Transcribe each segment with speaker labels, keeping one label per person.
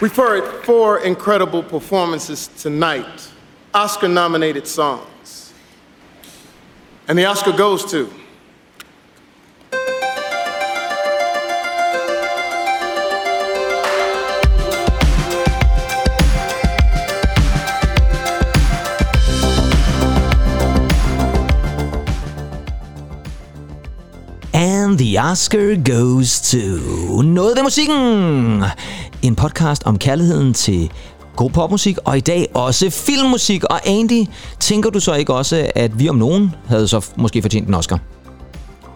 Speaker 1: We've heard four incredible performances tonight, Oscar nominated songs. And the Oscar goes to
Speaker 2: And the Oscar goes to Noget ved musikken. En podcast om kærligheden til god popmusik, og i dag også filmmusik. Og Andy, tænker du så ikke også, at vi om nogen havde så måske fortjent en Oscar?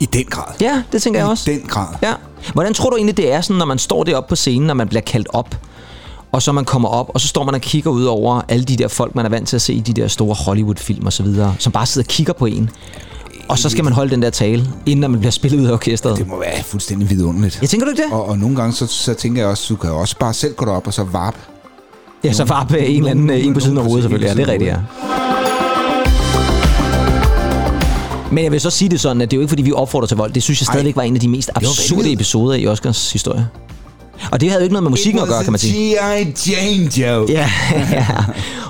Speaker 3: I den grad.
Speaker 2: Ja, det tænker jeg også.
Speaker 3: I den grad.
Speaker 2: Ja. Hvordan tror du egentlig, det er, sådan, når man står deroppe på scenen, når man bliver kaldt op, og så man kommer op, og så står man og kigger ud over alle de der folk, man er vant til at se i de der store Hollywood-film og så videre, som bare sidder og kigger på en. Og så skal man holde den der tale, inden man bliver spillet ud af orkestret.
Speaker 3: Det må være fuldstændig vidunderligt.
Speaker 2: Jeg tænker du ikke det?
Speaker 3: Og, og nogle gange, så, så tænker jeg også, du kan også bare selv gå derop og så varpe.
Speaker 2: Ja, så var på en eller anden en på siden af hovedet selvfølgelig. Ja, det er rigtigt, ja. Men jeg vil så sige det sådan, at det er jo ikke, fordi vi opfordrer til vold. Det synes jeg stadigvæk var en af de mest absurde episoder i Oscars historie. Og det havde jo ikke noget med musikken at gøre, kan man sige.
Speaker 3: G.I. Jane joke.
Speaker 2: Ja, ja.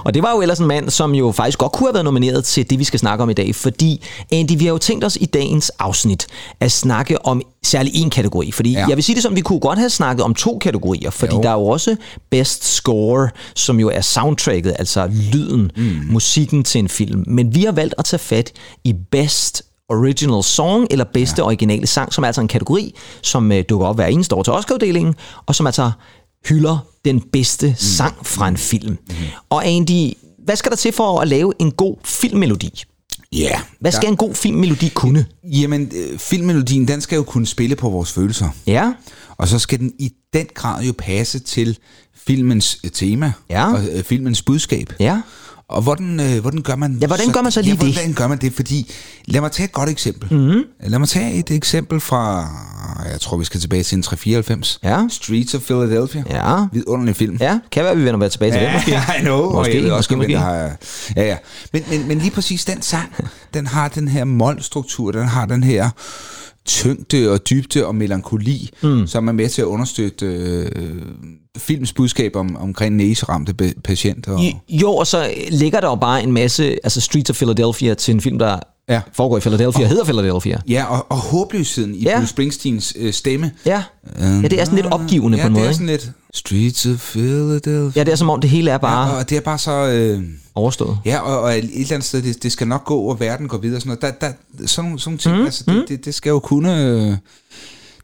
Speaker 2: Og det var jo ellers en mand, som jo faktisk godt kunne have været nomineret til det, vi skal snakke om i dag. Fordi, Andy, vi har jo tænkt os i dagens afsnit at snakke om særlig en kategori. Fordi ja. Jeg vil sige det som, vi kunne godt have snakket om to kategorier. Fordi. Jo. der er jo også Best Score, som jo er soundtracket, altså lyden, mm. musikken til en film. Men vi har valgt at tage fat i Best Original Song, eller bedste ja. originale sang, som er altså en kategori, som øh, dukker op hver eneste år til Oscar-uddelingen, og som altså hylder den bedste mm. sang fra en film. Mm. Og Andy, hvad skal der til for at lave en god filmmelodi?
Speaker 3: Ja.
Speaker 2: Hvad skal en god filmmelodi kunne?
Speaker 3: Jamen, øh, filmmelodien, den skal jo kunne spille på vores følelser.
Speaker 2: Ja,
Speaker 3: Og så skal den i den grad jo passe til filmens øh, tema
Speaker 2: Ja.
Speaker 3: og øh, filmens budskab.
Speaker 2: ja.
Speaker 3: Og hvordan, øh, hvordan gør man
Speaker 2: Ja, hvordan gør man så lige
Speaker 3: ja,
Speaker 2: det? Mhm.
Speaker 3: hvordan gør man det? Fordi, lad mig tage et godt eksempel. Mm-hmm. Lad mig tage et eksempel fra, jeg tror vi skal tilbage til en 394.
Speaker 2: Ja.
Speaker 3: Streets of Philadelphia.
Speaker 2: Ja.
Speaker 3: Vidunderlig film.
Speaker 2: Ja, kan være, vi vender tilbage til det, måske.
Speaker 3: I know.
Speaker 2: Måske,
Speaker 3: og jeg ved også,
Speaker 2: måske,
Speaker 3: måske. har, ja, ja. Men, men, men lige præcis den sang, den har den her målstruktur, den har den her tyngde og dybde og melankoli, mm. som er med til at understøtte øh, films budskab om, omkring næseramte patienter.
Speaker 2: Jo, og så ligger der jo bare en masse, altså Streets of Philadelphia til en film, der
Speaker 3: Ja.
Speaker 2: foregår i Philadelphia, og hedder Philadelphia.
Speaker 3: ja, og, og håbløsheden i
Speaker 2: Ja.
Speaker 3: Bruce Springsteens øh, stemme.
Speaker 2: Ja. ja, det er sådan lidt opgivende
Speaker 3: ja,
Speaker 2: på en måde,
Speaker 3: det er sådan lidt Streets of Philadelphia.
Speaker 2: Ja, det er som om det hele er bare
Speaker 3: Ja, og det er bare så... Øh,
Speaker 2: overstået.
Speaker 3: Ja, og, og et eller andet sted, det, det skal nok gå, og verden går videre. og Sådan, noget. Der, der, sådan, sådan ting, mm, altså, det, det, det skal jo kunne... Øh,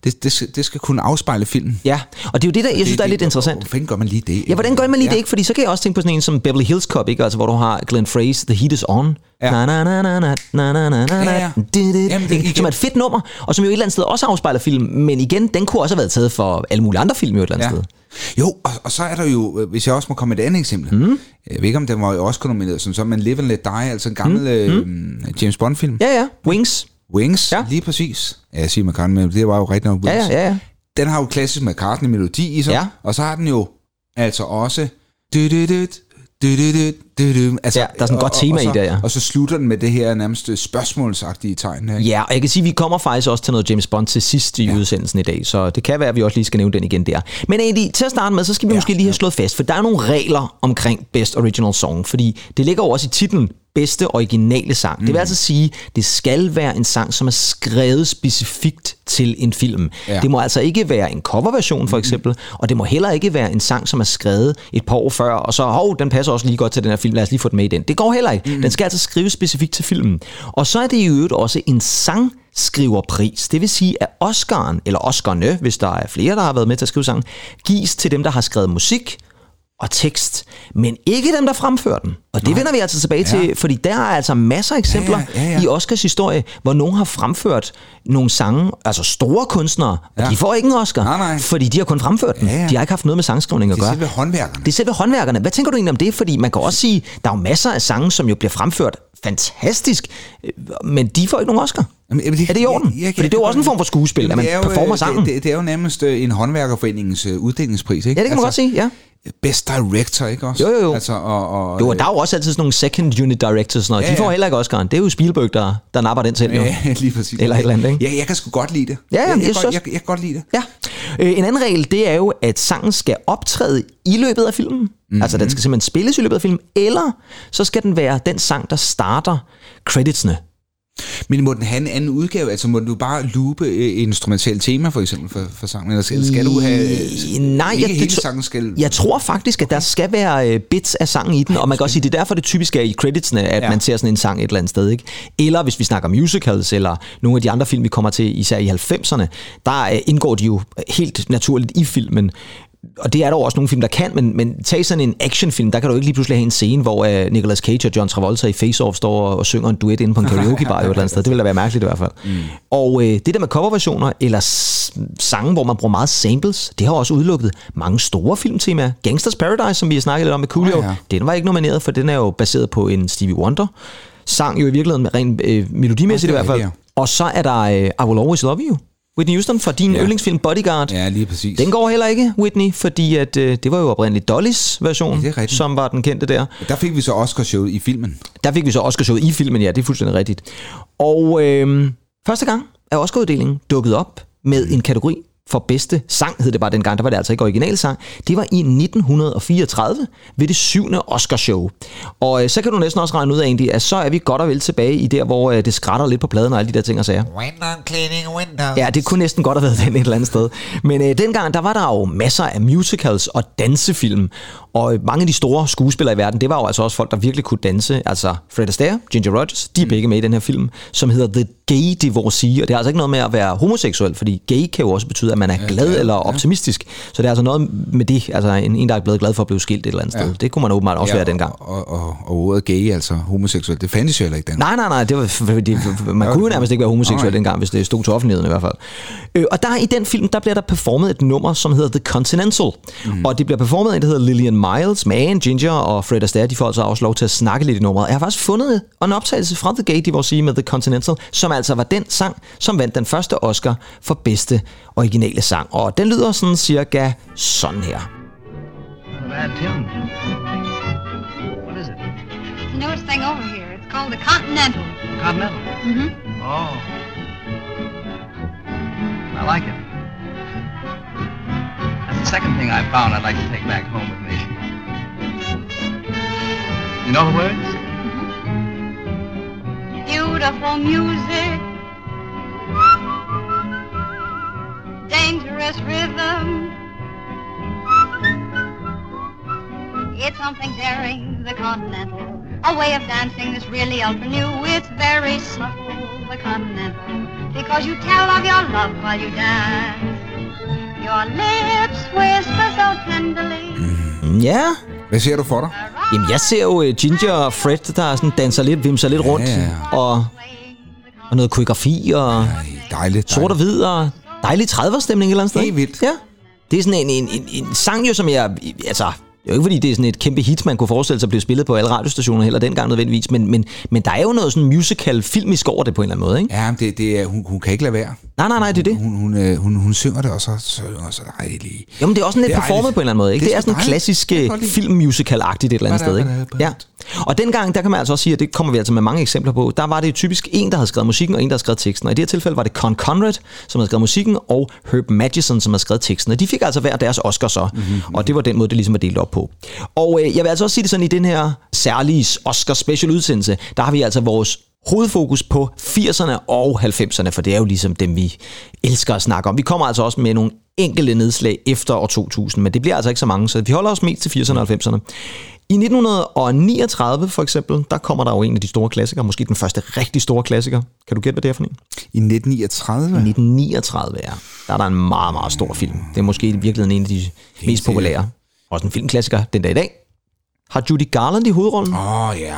Speaker 3: det, det, det skal kunne afspejle filmen.
Speaker 2: Ja, og det er jo det, der, jeg det, synes, der er det, lidt interessant.
Speaker 3: Hvordan gør man lige det?
Speaker 2: Ja, hvordan gør man lige
Speaker 3: ja.
Speaker 2: det ikke? Fordi så kan jeg også tænke på sådan en som Beverly Hills Cop, ikke? Altså, hvor du har Glenn Frey's The Heat Is On.
Speaker 3: Ja.
Speaker 2: Na, na,
Speaker 3: ja, ja. Det,
Speaker 2: som er et fedt nummer, og som jo et eller andet sted også afspejler film, men igen, den kunne også have været taget for alle mulige andre film jo et eller andet
Speaker 3: ja.
Speaker 2: sted.
Speaker 3: Jo, og, og så er der jo, øh, hvis jeg også må komme med et andet eksempel. Mm. Jeg ved ikke, om den var jo også nomineret, sådan så, men Live and Let Die, altså en gammel mm. Øh, mhm. James Bond-film.
Speaker 2: Ja, ja. Wings.
Speaker 3: Wings,
Speaker 2: Ja.
Speaker 3: ja. lige præcis. Ja, jeg siger McCartney, men det var jo rigtig nok
Speaker 2: Ja,
Speaker 3: Wings.
Speaker 2: ja, ja. ja.
Speaker 3: Den har jo klassisk McCartney-melodi i sig,
Speaker 2: Ja.
Speaker 3: og så har den jo altså også... Du, du, du, du, du, du, du, du, altså,
Speaker 2: Ja, der er sådan et godt
Speaker 3: og-
Speaker 2: tema
Speaker 3: og,
Speaker 2: i
Speaker 3: så,
Speaker 2: det, ja.
Speaker 3: Og så slutter den med det her nærmest spørgsmålsagtige tegn her. ikke?
Speaker 2: Ja, og jeg kan sige, at vi kommer faktisk også til noget James Bond til sidst i ja. udsendelsen i dag, så det kan være, at vi også lige skal nævne den igen der. Men egentlig, til at starte med, så skal vi ja, måske lige have slået fast, for der er nogle regler omkring Best Original Song, fordi det ligger jo også i titlen bedste originale sang. Mm. Det vil altså sige, det skal være en sang, som er skrevet specifikt til en film.
Speaker 3: Ja.
Speaker 2: Det må altså ikke være en coverversion for eksempel, og det må heller ikke være en sang, som er skrevet et par år før, og så, hov, den passer også lige godt til den her film, lad os lige få den med i den. Det går heller ikke. Mm. Den skal altså skrives specifikt til filmen. Og så er det i øvrigt også en sang, skriverpris. Det vil sige, at Oscaren, eller Oscarne, hvis der er flere, der har været med til at skrive sangen, gives til dem, der har skrevet musik og tekst, men ikke dem, der fremfører den. Og det vender vi altså tilbage ja. til, fordi der er altså masser af eksempler
Speaker 3: Ja, ja, ja, ja.
Speaker 2: i Oscars historie, hvor nogen har fremført nogle sange, altså store kunstnere, og
Speaker 3: Ja.
Speaker 2: de får ikke en Oscar,
Speaker 3: Nej, nej.
Speaker 2: fordi de har kun fremført den.
Speaker 3: Ja, ja.
Speaker 2: De har ikke haft noget med sangskrivning at
Speaker 3: Det er
Speaker 2: gøre.
Speaker 3: selve håndværkerne.
Speaker 2: Det er selve håndværkerne. Hvad tænker du egentlig om det? Fordi man kan også sige, der er jo masser af sange, som jo bliver fremført fantastisk, øh, men de får ikke nogen Oscar.
Speaker 3: Jamen, jamen,
Speaker 2: Er det i orden?
Speaker 3: jeg- jeg-
Speaker 2: Fordi det er jo også en form for skuespil, at man
Speaker 3: det jo,
Speaker 2: performer
Speaker 3: øh,
Speaker 2: sangen.
Speaker 3: Det, det, det er jo nærmest øh, en håndværkerforeningens uddelingspris, ikke?
Speaker 2: Ja, det kan man godt sige, ja.
Speaker 3: Best Director, ikke også?
Speaker 2: Jo, jo, jo.
Speaker 3: Altså, og, og,
Speaker 2: Jo, og der er jo også altid sådan nogle second unit directors sådan noget.
Speaker 3: Ja,
Speaker 2: De får
Speaker 3: ja.
Speaker 2: heller ikke Oscar'en. Det er jo Spielberg, der, der napper den selv. Jo.
Speaker 3: Ja, lige præcis.
Speaker 2: Eller et eller andet, ikke?
Speaker 3: Ja, jeg kan sgu godt lide det.
Speaker 2: Ja, ja,
Speaker 3: jeg,
Speaker 2: jeg
Speaker 3: godt, jeg, jeg kan godt lide det.
Speaker 2: Ja. Øh, en anden regel, det er jo, at sangen skal optræde i løbet af filmen. Mm-hmm. Altså, den skal simpelthen spilles i løbet af filmen. Eller så skal den være den sang, der starter creditsene.
Speaker 3: Men må den have en anden udgave? Altså må du bare loope et instrumentalt tema, for eksempel, for, for sangen? Eller skal, skal du have...
Speaker 2: I- Nej,
Speaker 3: ikke
Speaker 2: jeg,
Speaker 3: hele
Speaker 2: det tro-
Speaker 3: sangen skal...
Speaker 2: jeg tror faktisk, at der skal være øh, bits af sangen i den, og man kan også sige, det er derfor det typisk er i creditsene, at
Speaker 3: Ja.
Speaker 2: man ser sådan en sang et eller andet sted. Ikke? Eller hvis vi snakker musicals, eller nogle af de andre film, vi kommer til, især i 90'erne, der øh, indgår de jo helt naturligt i filmen. Og det er der også nogle film, der kan, men, men tag sådan en actionfilm, der kan du ikke lige pludselig have en scene, hvor uh, Nicolas Cage og John Travolta i Face Off står og, og synger en duet inde på en karaokebar et eller andet sted. Det ville da være mærkeligt i hvert fald. Mm. Og øh, det der med coverversioner, eller sange, hvor man bruger meget samples, det har også udelukket mange store filmtemaer. Gangsters Paradise, som vi har snakket lidt om med Coolio,
Speaker 3: Åh, ja.
Speaker 2: den var ikke nomineret, for den er jo baseret på en Stevie Wonder. Sang jo i virkeligheden rent øh, melodimæssigt i
Speaker 3: Nå, det
Speaker 2: hvert
Speaker 3: er
Speaker 2: fald. Og så er der øh, I Will Always Love You, Whitney Houston, fra din
Speaker 3: Ja.
Speaker 2: yndlingsfilm Bodyguard.
Speaker 3: Ja, lige præcis.
Speaker 2: Den går heller ikke, Whitney, fordi at, øh, det var jo oprindeligt Dollys version,
Speaker 3: Ja,
Speaker 2: som var den kendte der.
Speaker 3: Der fik vi så Oscar-showet i filmen.
Speaker 2: Der fik vi så Oscarshowet i filmen, ja, det er fuldstændig rigtigt. Og øh, første gang er Oscaruddelingen dukket op med en kategori for bedste sang, hed det bare dengang, der var det altså ikke originalsang. Det var i 1934 ved det syvende Oscarshow. Og øh, så kan du næsten også regne ud af egentlig, at så er vi godt og vel tilbage i der, hvor øh, det skrætter lidt på pladen og alle de der ting og sager.
Speaker 4: Window cleaning windows.
Speaker 2: Ja, det kunne næsten godt have været den et eller andet sted. Men øh, dengang, der var der jo masser af musicals og dansefilm. Og mange af de store skuespillere i verden, det var jo altså også folk, der virkelig kunne danse. Altså Fred Astaire, Ginger Rogers, de er begge med i den her film, som hedder The Gay Divorcee. Og det er altså ikke noget med at være homoseksuel, fordi gay kan jo også betyde, at man er glad
Speaker 3: glad,
Speaker 2: eller optimistisk. Så det er altså noget med det, altså en, en der er blevet glad for at blive skilt et eller andet sted. Det kunne man åbenbart også være dengang.
Speaker 3: Og, og, og ordet gay, altså homoseksuel, det fandtes jo heller ikke den.
Speaker 2: Nej, nej, nej, det var, fordi, man kunne jo nærmest ikke være homoseksuel
Speaker 3: Nej.
Speaker 2: dengang, hvis det stod til offentligheden i hvert fald. Øh, og der i den film, der bliver der performet et nummer, som hedder The Continental. Mm. Og det bliver performet af en, der hedder Lillian Miles, med Anne, Ginger og Fred Astaire. De får altså også lov til at snakke lidt i nummeret. Jeg har faktisk fundet en optagelse fra The Gay Divorcee med The Continental, som altså var den sang, som vandt den første Oscar for bedste originale sang. Og den lyder sådan cirka sådan her.
Speaker 5: Bad tune. What is it?
Speaker 6: The newest thing over here. It's called the Continental.
Speaker 5: Continental.
Speaker 6: Mm-hmm.
Speaker 5: Oh. I like it. The second thing I found I'd like to take back home with me. You know the words?
Speaker 6: Beautiful music. Dangerous rhythm. It's something daring, the Continental. A way of dancing that's really ultra new. It's very subtle, the Continental. Because you tell of your love while you dance. Your lips whisper so tenderly.
Speaker 2: Ja,
Speaker 3: Hvad ser du for dig?
Speaker 2: Jamen, jeg ser jo øh, Ginger og Fred, der sådan danser lidt, vimser lidt rundt.
Speaker 3: Ja, ja.
Speaker 2: Og, og noget koreografi og
Speaker 3: Ej, dejligt.
Speaker 2: sort og hvid og dejlig 30'er-stemning et eller andet sted.
Speaker 3: Helt vildt.
Speaker 2: Ja. Det er sådan en, en, en, en sang jo, som jeg... Altså, jo ikke fordi, det er sådan et kæmpe hit, man kunne forestille sig blive spillet på alle radiostationer heller dengang nødvendigvis, men, men, men der er jo noget sådan musical filmisk over det på en eller anden måde, ikke?
Speaker 3: Ja, det, det er, hun, hun kan ikke lade være.
Speaker 2: Nej, nej, nej, det er det.
Speaker 3: Hun, hun, øh, hun, hun synger det, og så synger så dejligt.
Speaker 2: Jo, men det er også sådan lidt
Speaker 3: er
Speaker 2: performet
Speaker 3: dejligt.
Speaker 2: på en eller anden måde. Ikke?
Speaker 3: Det
Speaker 2: Det,
Speaker 3: er
Speaker 2: sådan
Speaker 3: dejligt.
Speaker 2: klassisk øh, filmmusical-agtigt et eller andet sted. Ikke? Ja. Og dengang, der kan man altså også sige, at det kommer vi altså med mange eksempler på, der var det typisk en, der havde skrevet musikken, og en, der havde skrevet teksten. Og i det her tilfælde var det Con Conrad, som havde skrevet musikken, og Herb Magison, som havde skrevet teksten. Og de fik altså hver deres Oscar så. Mm-hmm. Og det var den måde, det ligesom var delt op på. Og øh, jeg vil altså også sige det sådan, i den her særlige Oscar special udsendelse, der har vi altså vores hovedfokus på 80'erne og 90'erne, for det er jo ligesom dem, vi elsker at snakke om. Vi kommer altså også med nogle enkelte nedslag efter år 2000, men det bliver altså ikke så mange, så vi holder os mest til 80'erne og 90'erne. I 1939 for eksempel, der kommer der jo en af de store klassikere, måske den første rigtig store klassiker. Kan du gætte, hvad det er for en?
Speaker 3: I 1939?
Speaker 2: 1939, ja. Der er der en meget, meget stor film. Det er måske i virkeligheden en af de mest populære. Også en filmklassiker den dag i dag. Har Judy Garland i hovedrollen?
Speaker 3: Åh, oh, ja.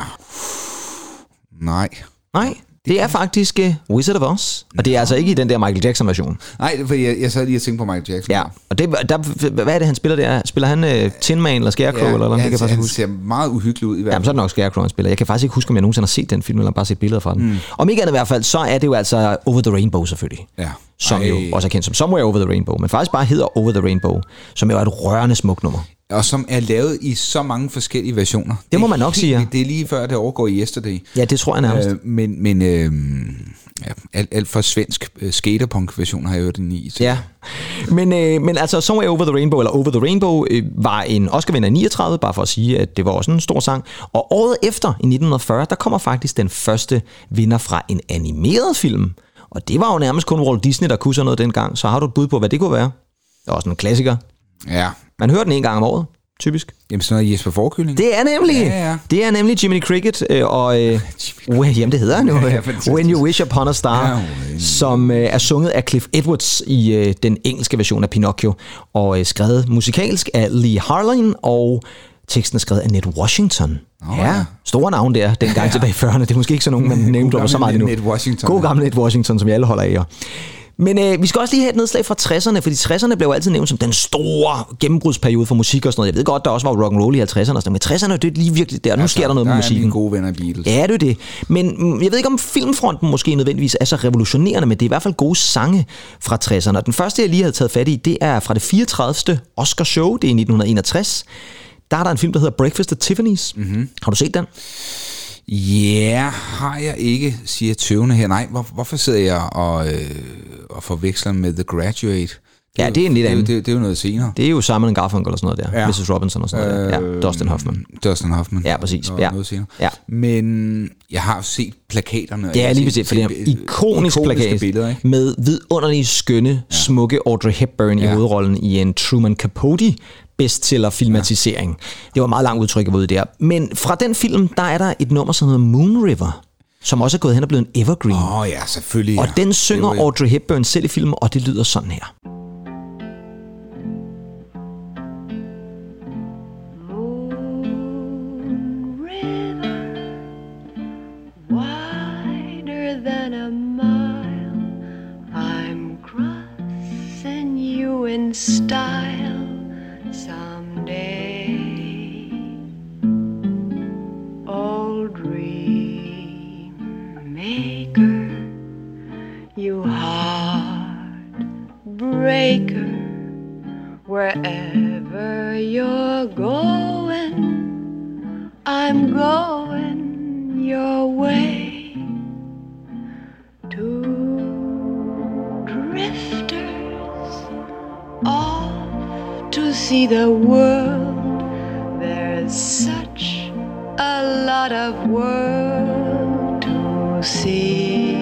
Speaker 3: Nej.
Speaker 2: Nej, det er faktisk uh, Wizard of Oz. Og det er altså ikke i den der Michael Jackson-version.
Speaker 3: Nej, fordi, jeg, jeg sad lige og tænkte på Michael Jackson.
Speaker 2: Ja, og det, der, hvad er det, han spiller der? Spiller han uh, Tin Man eller Scarecrow?
Speaker 3: ja,
Speaker 2: eller noget?
Speaker 3: ja,
Speaker 2: det kan jeg faktisk ikke
Speaker 3: han
Speaker 2: huske.
Speaker 3: ser meget uhyggelig ud i hvert
Speaker 2: Jamen,
Speaker 3: fald.
Speaker 2: så er det nok Scarecrow, han spiller. Jeg kan faktisk ikke huske, om jeg nogensinde har set den film, eller bare set billeder fra den. Mm. Om ikke andet i hvert fald, så er det jo altså Over the Rainbow selvfølgelig.
Speaker 3: Ja.
Speaker 2: Som
Speaker 3: Ej.
Speaker 2: jo også er kendt som Somewhere Over the Rainbow, men faktisk bare hedder Over the Rainbow, som jo er et rørende smukt nummer.
Speaker 3: Og som er lavet i så mange forskellige versioner.
Speaker 2: Det må man nok
Speaker 3: helt
Speaker 2: sige, ja.
Speaker 3: Det er lige før, det overgår i Yesterday.
Speaker 2: Ja, det tror jeg nærmest.
Speaker 3: Øh, men men øh, ja, alt, alt for svensk øh, skaterpunk-version har jeg hørt den i. Så.
Speaker 2: Ja, men, øh, men altså Somewhere Over the Rainbow, eller Over the Rainbow, øh, var en Oscar-vinder i 39, bare for at sige, at det var også en stor sang. Og året efter, i 1940, der kommer faktisk den første vinder fra en animeret film. Og det var jo nærmest kun Walt Disney, der kunne sådan noget dengang. Så har du et bud på, hvad det kunne være? Det er også en klassiker.
Speaker 3: ja.
Speaker 2: Man hører den en gang om året, typisk.
Speaker 3: Jamen sådan noget Jesper Forkylling.
Speaker 2: Det er nemlig,
Speaker 3: Ja, ja.
Speaker 2: det er nemlig Jiminy Cricket, øh, og øh, well, jamen det hedder han jo,
Speaker 3: Ja, ja.
Speaker 2: When You Wish Upon a Star,
Speaker 3: Ja,
Speaker 2: ja, som øh, er sunget af Cliff Edwards i øh, den engelske version af Pinocchio, og øh, skrevet musikalsk af Lee Harlan, og teksten er skrevet af Ned Washington.
Speaker 3: Åh,
Speaker 2: ja,
Speaker 3: ja.
Speaker 2: store navn der, dengang tilbage i 40'erne. Det er måske ikke sådan nogen, man nævner så meget.
Speaker 3: Ned Washington,
Speaker 2: God
Speaker 3: ja.
Speaker 2: gamle Ned Washington, som vi alle holder af. Men øh, vi skal også lige have et nedslag fra 60'erne, fordi 60'erne blev jo altid nævnt som den store gennembrudsperiode for musik og sådan noget. Jeg ved godt, der også var rock and roll i 50'erne og sådan noget, men 60'erne, det er lige virkelig der. Nu sker der noget med
Speaker 3: der
Speaker 2: musikken.
Speaker 3: er mine gode venner Beatles.
Speaker 2: Ja, det er det. Men mm, jeg ved ikke, om filmfronten måske nødvendigvis er så revolutionerende, men det er i hvert fald gode sange fra 60'erne. Og den første, jeg lige havde taget fat i, det er fra det 34. Oscar Show, det er i 1961. Der er der en film, der hedder Breakfast at Tiffany's. Mm-hmm. Har du set den?
Speaker 3: Ja, har jeg ikke, siger tøvende her. Nej, hvor, hvorfor sidder jeg og, øh, og forveksler med The Graduate?
Speaker 2: Ja, det er en lidt
Speaker 3: det, er jo-
Speaker 2: anden.
Speaker 3: det, det er jo noget senere.
Speaker 2: Det er jo Simon Garfunkel og sådan noget der. Ja.
Speaker 3: Ja.
Speaker 2: Mrs. Robinson og sådan noget der. Ja, Dustin Hoffman.
Speaker 3: Øh, Dustin Hoffman.
Speaker 2: Ja, præcis.
Speaker 3: Og
Speaker 2: Ja.
Speaker 3: Noget senere.
Speaker 2: Ja.
Speaker 3: Men jeg har set plakaterne.
Speaker 2: Ja, lige præcis, for det er
Speaker 3: øh,
Speaker 2: ikonisk plakat
Speaker 3: billeder, ikke?
Speaker 2: med vidunderlige, skønne, smukke Audrey Hepburn i
Speaker 3: Ja.
Speaker 2: hovedrollen i en Truman Capote bestseller-filmatisering. Ja. Det var et meget langt udtryk, jeg var ude der. Men fra den film, der er der et nummer, som hedder Moon River, som også er gået hen og blevet en evergreen.
Speaker 3: Åh oh, ja, selvfølgelig.
Speaker 2: og
Speaker 3: ja.
Speaker 2: den
Speaker 3: Det
Speaker 2: synger Audrey Hepburn selv i filmen, og det lyder sådan her.
Speaker 4: In style someday. Old dream maker, you heartbreaker. Wherever you're going, I'm going your way. to drifters off to see the world. There's such a lot of world to see.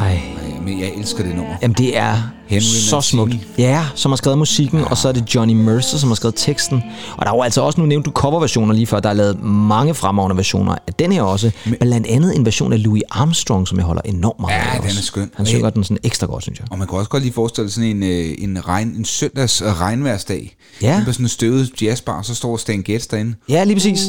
Speaker 2: Ej,
Speaker 3: Ej, men jeg elsker det nummer.
Speaker 2: Jamen, det er
Speaker 3: Henry
Speaker 2: så smukt. Ja, som har skrevet musikken, og så er det Johnny Mercer, som har skrevet teksten. Og der er jo altså også, nu nævnte du coverversioner lige før, der er lavet mange fremragende versioner af den her også. Men blandt andet en version af Louis Armstrong, som jeg holder enormt meget
Speaker 3: Ja,
Speaker 2: af
Speaker 3: den
Speaker 2: også.
Speaker 3: er skøn.
Speaker 2: Han synger den sådan ekstra godt, synes jeg.
Speaker 3: Og man kan også godt lige forestille sig sådan en, øh, en, regn, en søndags øh, regnværsdag.
Speaker 2: Ja.
Speaker 3: På sådan en støvet jazzbar, så står Stan Getz derinde.
Speaker 2: Ja, lige præcis.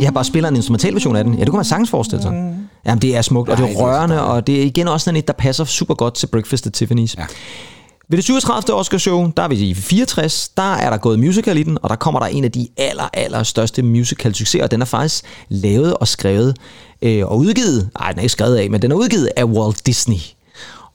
Speaker 2: Jeg har bare spillet en instrumentalversion af den. Ja, det kunne man sagtens forestille sig. Jamen, det er smukt, og det er rørende, og det er igen også sådan et, der passer super godt til Breakfast at Tiffany's.
Speaker 3: Ja.
Speaker 2: Ved det 37. Oscarshow, der er vi i 64, der er der gået musical i den, og der kommer der en af de aller, aller største musical succeser, og den er faktisk lavet og skrevet øh, og udgivet, nej, den er ikke skrevet af, men den er udgivet af Walt Disney.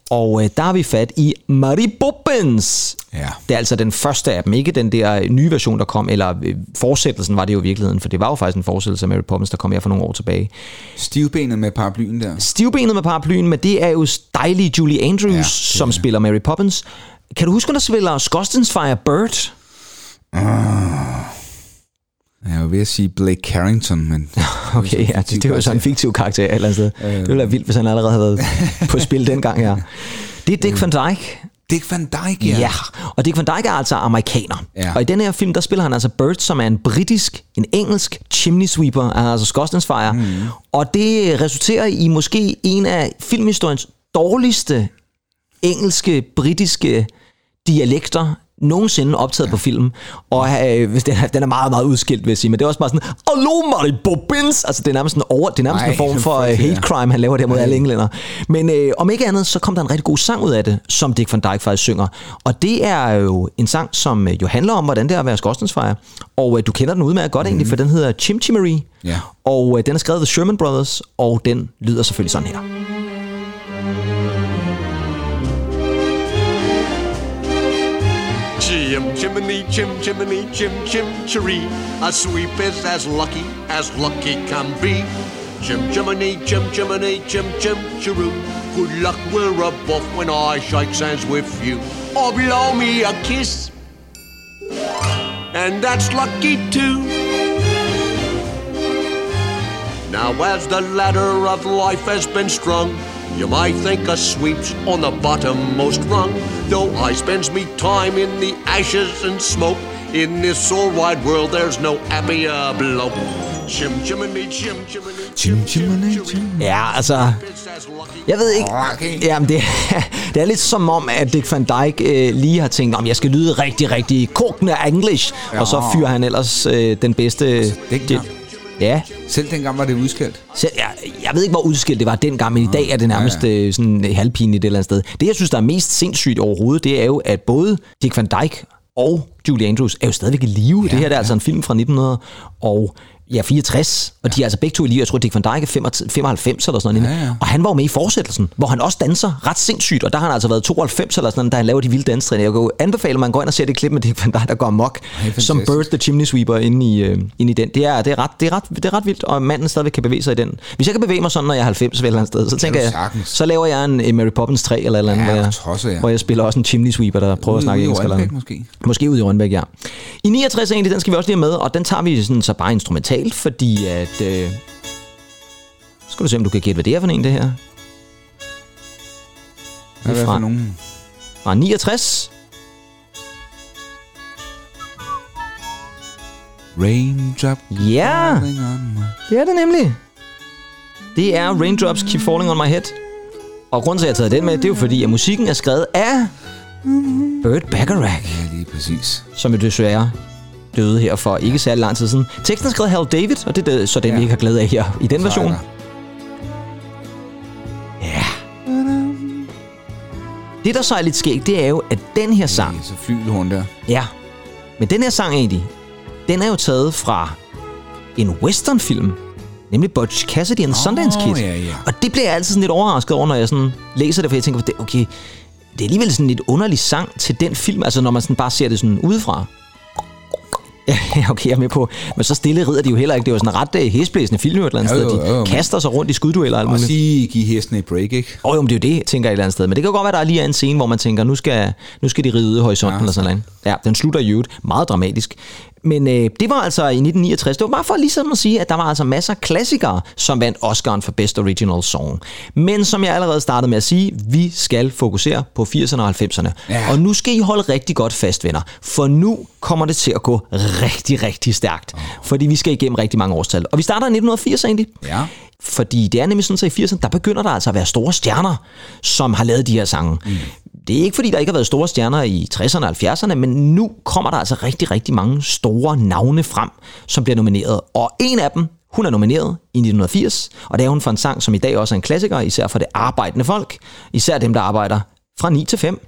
Speaker 2: Og øh, der har vi fat i Mary Poppins.
Speaker 3: Ja.
Speaker 2: Det er altså den første af dem, ikke den der nye version, der kom, eller øh, fortsættelsen var det jo i virkeligheden, for det var jo faktisk en fortsættelse af Mary Poppins, der kom her for nogle år tilbage.
Speaker 3: Stivbenet med paraplyen der.
Speaker 2: Stivbenet med paraplyen, men det er jo dejlige Julie Andrews,
Speaker 3: Ja, det
Speaker 2: som
Speaker 3: er-
Speaker 2: spiller Mary Poppins. Kan du huske, hun der spiller Scottens Fire Bird?
Speaker 3: Jeg jo ved at sige Blake Carrington, men...
Speaker 2: Okay, ja, det, det var jo sådan en fiktiv karakter et eller andet sted. Det ville være vildt, hvis han allerede havde været på spil dengang her. Det er Dick Van Dyke.
Speaker 3: Dick Van Dyke,
Speaker 2: Ja.
Speaker 3: ja.
Speaker 2: ja, og Dick Van Dyke er altså amerikaner.
Speaker 3: Ja.
Speaker 2: Og i den her film, der spiller han altså Bird, som er en britisk, en engelsk chimney sweeper, altså skorstensfejer. Mm. Og det resulterer i måske en af filmhistoriens dårligste engelske, britiske dialekter nogensinde optaget på film. Og øh, den, er, den er meget, meget udskilt, vil jeg sige. Men det er også bare sådan, Hallo, Mary Bobbins! Altså, det er nærmest en, over, det er nærmest
Speaker 3: Ej,
Speaker 2: en form for
Speaker 3: selvfølgelig,
Speaker 2: hate
Speaker 3: ja.
Speaker 2: crime, han laver der mod alle englænder. Men øh, om ikke andet, så kom der en rigtig god sang ud af det, som Dick Van Dyke faktisk synger. Og det er jo en sang, som øh, jo handler om, hvordan det er at være skorstensfejer. Og øh, du kender den udmærket godt mm. egentlig, for den hedder Chim Chimmery.
Speaker 3: Ja.
Speaker 2: Og øh, den er skrevet af Sherman Brothers, og den lyder selvfølgelig sådan her.
Speaker 7: Chim chimney, chim chimney, chim chim cheree. A sweep is as lucky as lucky can be. Chim chimney, chim chimney, chim chim cheroo. Good luck, we're above when I shake hands with you. Or blow me a kiss. And that's lucky too. Now, as the ladder of life has been strung, you might think a sweep's on the bottommost rung. Though I spends me time in the ashes and smoke, in this all wide world there's no happier bloke. Chim chim chimney,
Speaker 3: Chim.
Speaker 2: Ja, altså, jeg ved ikke.
Speaker 3: Okay.
Speaker 2: Jamen, det, det er lidt som om, at Dick Van Dyke øh, lige har tænkt, om jeg skal lyde rigtig, rigtig kokende engelsk. Ja. Og så fyrer han ellers øh, den bedste...
Speaker 3: dengang.
Speaker 2: Ja,
Speaker 3: Selv dengang var det udskilt.
Speaker 2: så jeg, jeg ved ikke, hvor udskilt det var dengang, men i dag er det nærmest
Speaker 3: Ja,
Speaker 2: ja, ja. sådan øh, halvpinligt et eller andet sted. Det, jeg synes, der er mest sindssygt overhovedet, det er jo, at både Dick Van Dyke og Julie Andrews er jo stadigvæk i live. Ja, det her det er ja. altså en film fra 1900 og ja, 64, og de er altså begge to i live. Jeg tror, Dick Van Dyke er 95 eller sådan noget.
Speaker 3: Ja, ja.
Speaker 2: Og han var jo med i fortsættelsen, hvor han også danser ret sindssygt, og der har han altså været 92 eller sådan noget, da han laver de vilde danstræner. Jeg kan jo anbefale, at man går ind og ser det klip med Dick Van Dyke, der går amok, som Bird the Chimney Sweeper inde i, øh, inde i den. Det er, det, er ret, det, er ret, det er ret vildt, og manden stadigvæk kan bevæge sig i den. Hvis jeg kan bevæge mig sådan, når jeg er 90 et eller andet sted, så tænker jeg,
Speaker 3: sagtens.
Speaker 2: så laver jeg en øh, Mary Poppins 3 eller eller andet,
Speaker 3: Ja,
Speaker 2: hvor, jeg,
Speaker 3: ja.
Speaker 2: hvor jeg spiller også en chimney sweeper, der prøver at
Speaker 3: Ude-
Speaker 2: snakke
Speaker 3: ude i
Speaker 2: engelsk. Eller
Speaker 3: måske.
Speaker 2: Måske ude i Rønbæk, ja. I 69 egentlig, den skal vi også lige have med, og den tager vi sådan, så bare instrumentalt, fordi at... Øh, skal du se, om du kan gætte, hvad det er for en, det her.
Speaker 3: Hvad er det
Speaker 2: fra-
Speaker 3: for nogen?
Speaker 2: Fra 69.
Speaker 3: Raindrop
Speaker 2: Ja, det er det nemlig. Det er Raindrops Keep Falling On My Head. Og grunden til, at jeg har taget den med, det er jo fordi, at musikken er skrevet af Burt Bacharach,
Speaker 3: Ja, lige præcis.
Speaker 2: som jo desværre døde her for ikke særlig lang tid siden. Teksten er skrevet af Hal David, og det er så den, ja.
Speaker 3: Ja.
Speaker 2: vi ikke har glæde af her i den
Speaker 3: er
Speaker 2: version. Ja. Det, der så er lidt skægt, det er jo, at den her sang,
Speaker 3: Så flygelhorn der.
Speaker 2: ja, men den her sang egentlig, den er jo taget fra en westernfilm, nemlig Butch Cassidy and the Sundance Kid.
Speaker 3: ja, ja.
Speaker 2: Og det bliver jeg altid sådan lidt overrasket over, når jeg sådan læser det, for jeg tænker, okay, det er alligevel sådan en lidt underlig sang til den film, altså når man sådan bare ser det sådan udefra. Ja, okay, jeg er med på. Men så stille rider de jo heller ikke. Det er jo sådan en ret uh, hæsblæsende film jo et eller andet
Speaker 3: Jo,
Speaker 2: sted.
Speaker 3: jo,
Speaker 2: De
Speaker 3: jo, men-
Speaker 2: kaster sig rundt i skuddueller og alt
Speaker 3: Og
Speaker 2: muligt.
Speaker 3: sige, give hesten et break, ikke?
Speaker 2: Åh, jo, men det er jo det, tænker jeg et eller andet sted. Men det kan jo godt være, der er lige er en scene, hvor man tænker, nu skal, nu skal de ride ud i horisonten
Speaker 3: Ja,
Speaker 2: eller sådan noget. Ja, den slutter i øvrigt meget dramatisk. Men øh, det var altså i 1969. Det var bare for ligesom at sige, at der var altså masser af klassikere, som vandt Oscar'en for Best Original Song. Men som jeg allerede startede med at sige, vi skal fokusere på 80'erne og 90'erne.
Speaker 3: Ja.
Speaker 2: Og nu skal I holde rigtig godt fast, venner. For nu kommer det til at gå rigtig, rigtig stærkt. Fordi vi skal igennem rigtig mange årstal. Og vi starter i 1980 egentlig.
Speaker 3: Ja.
Speaker 2: Fordi det er nemlig sådan, så i 80'erne, der begynder der altså at være store stjerner, som har lavet de her sange. Mm. Det er ikke, fordi der ikke har været store stjerner i 60'erne og 70'erne, men nu kommer der altså rigtig, rigtig mange store navne frem, som bliver nomineret. Og en af dem, hun er nomineret i 1980, og det er hun for en sang, som i dag også er en klassiker, især for det arbejdende folk, især dem, der arbejder fra 9 til 5.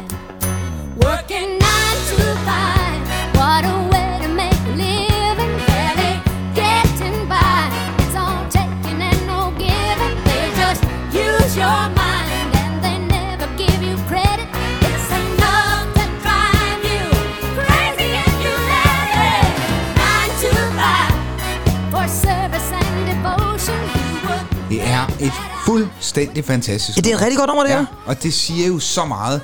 Speaker 3: Fuldstændig fantastisk
Speaker 2: Ja, det er et rigtig godt nummer, det her.
Speaker 3: Ja, og det siger jo så meget,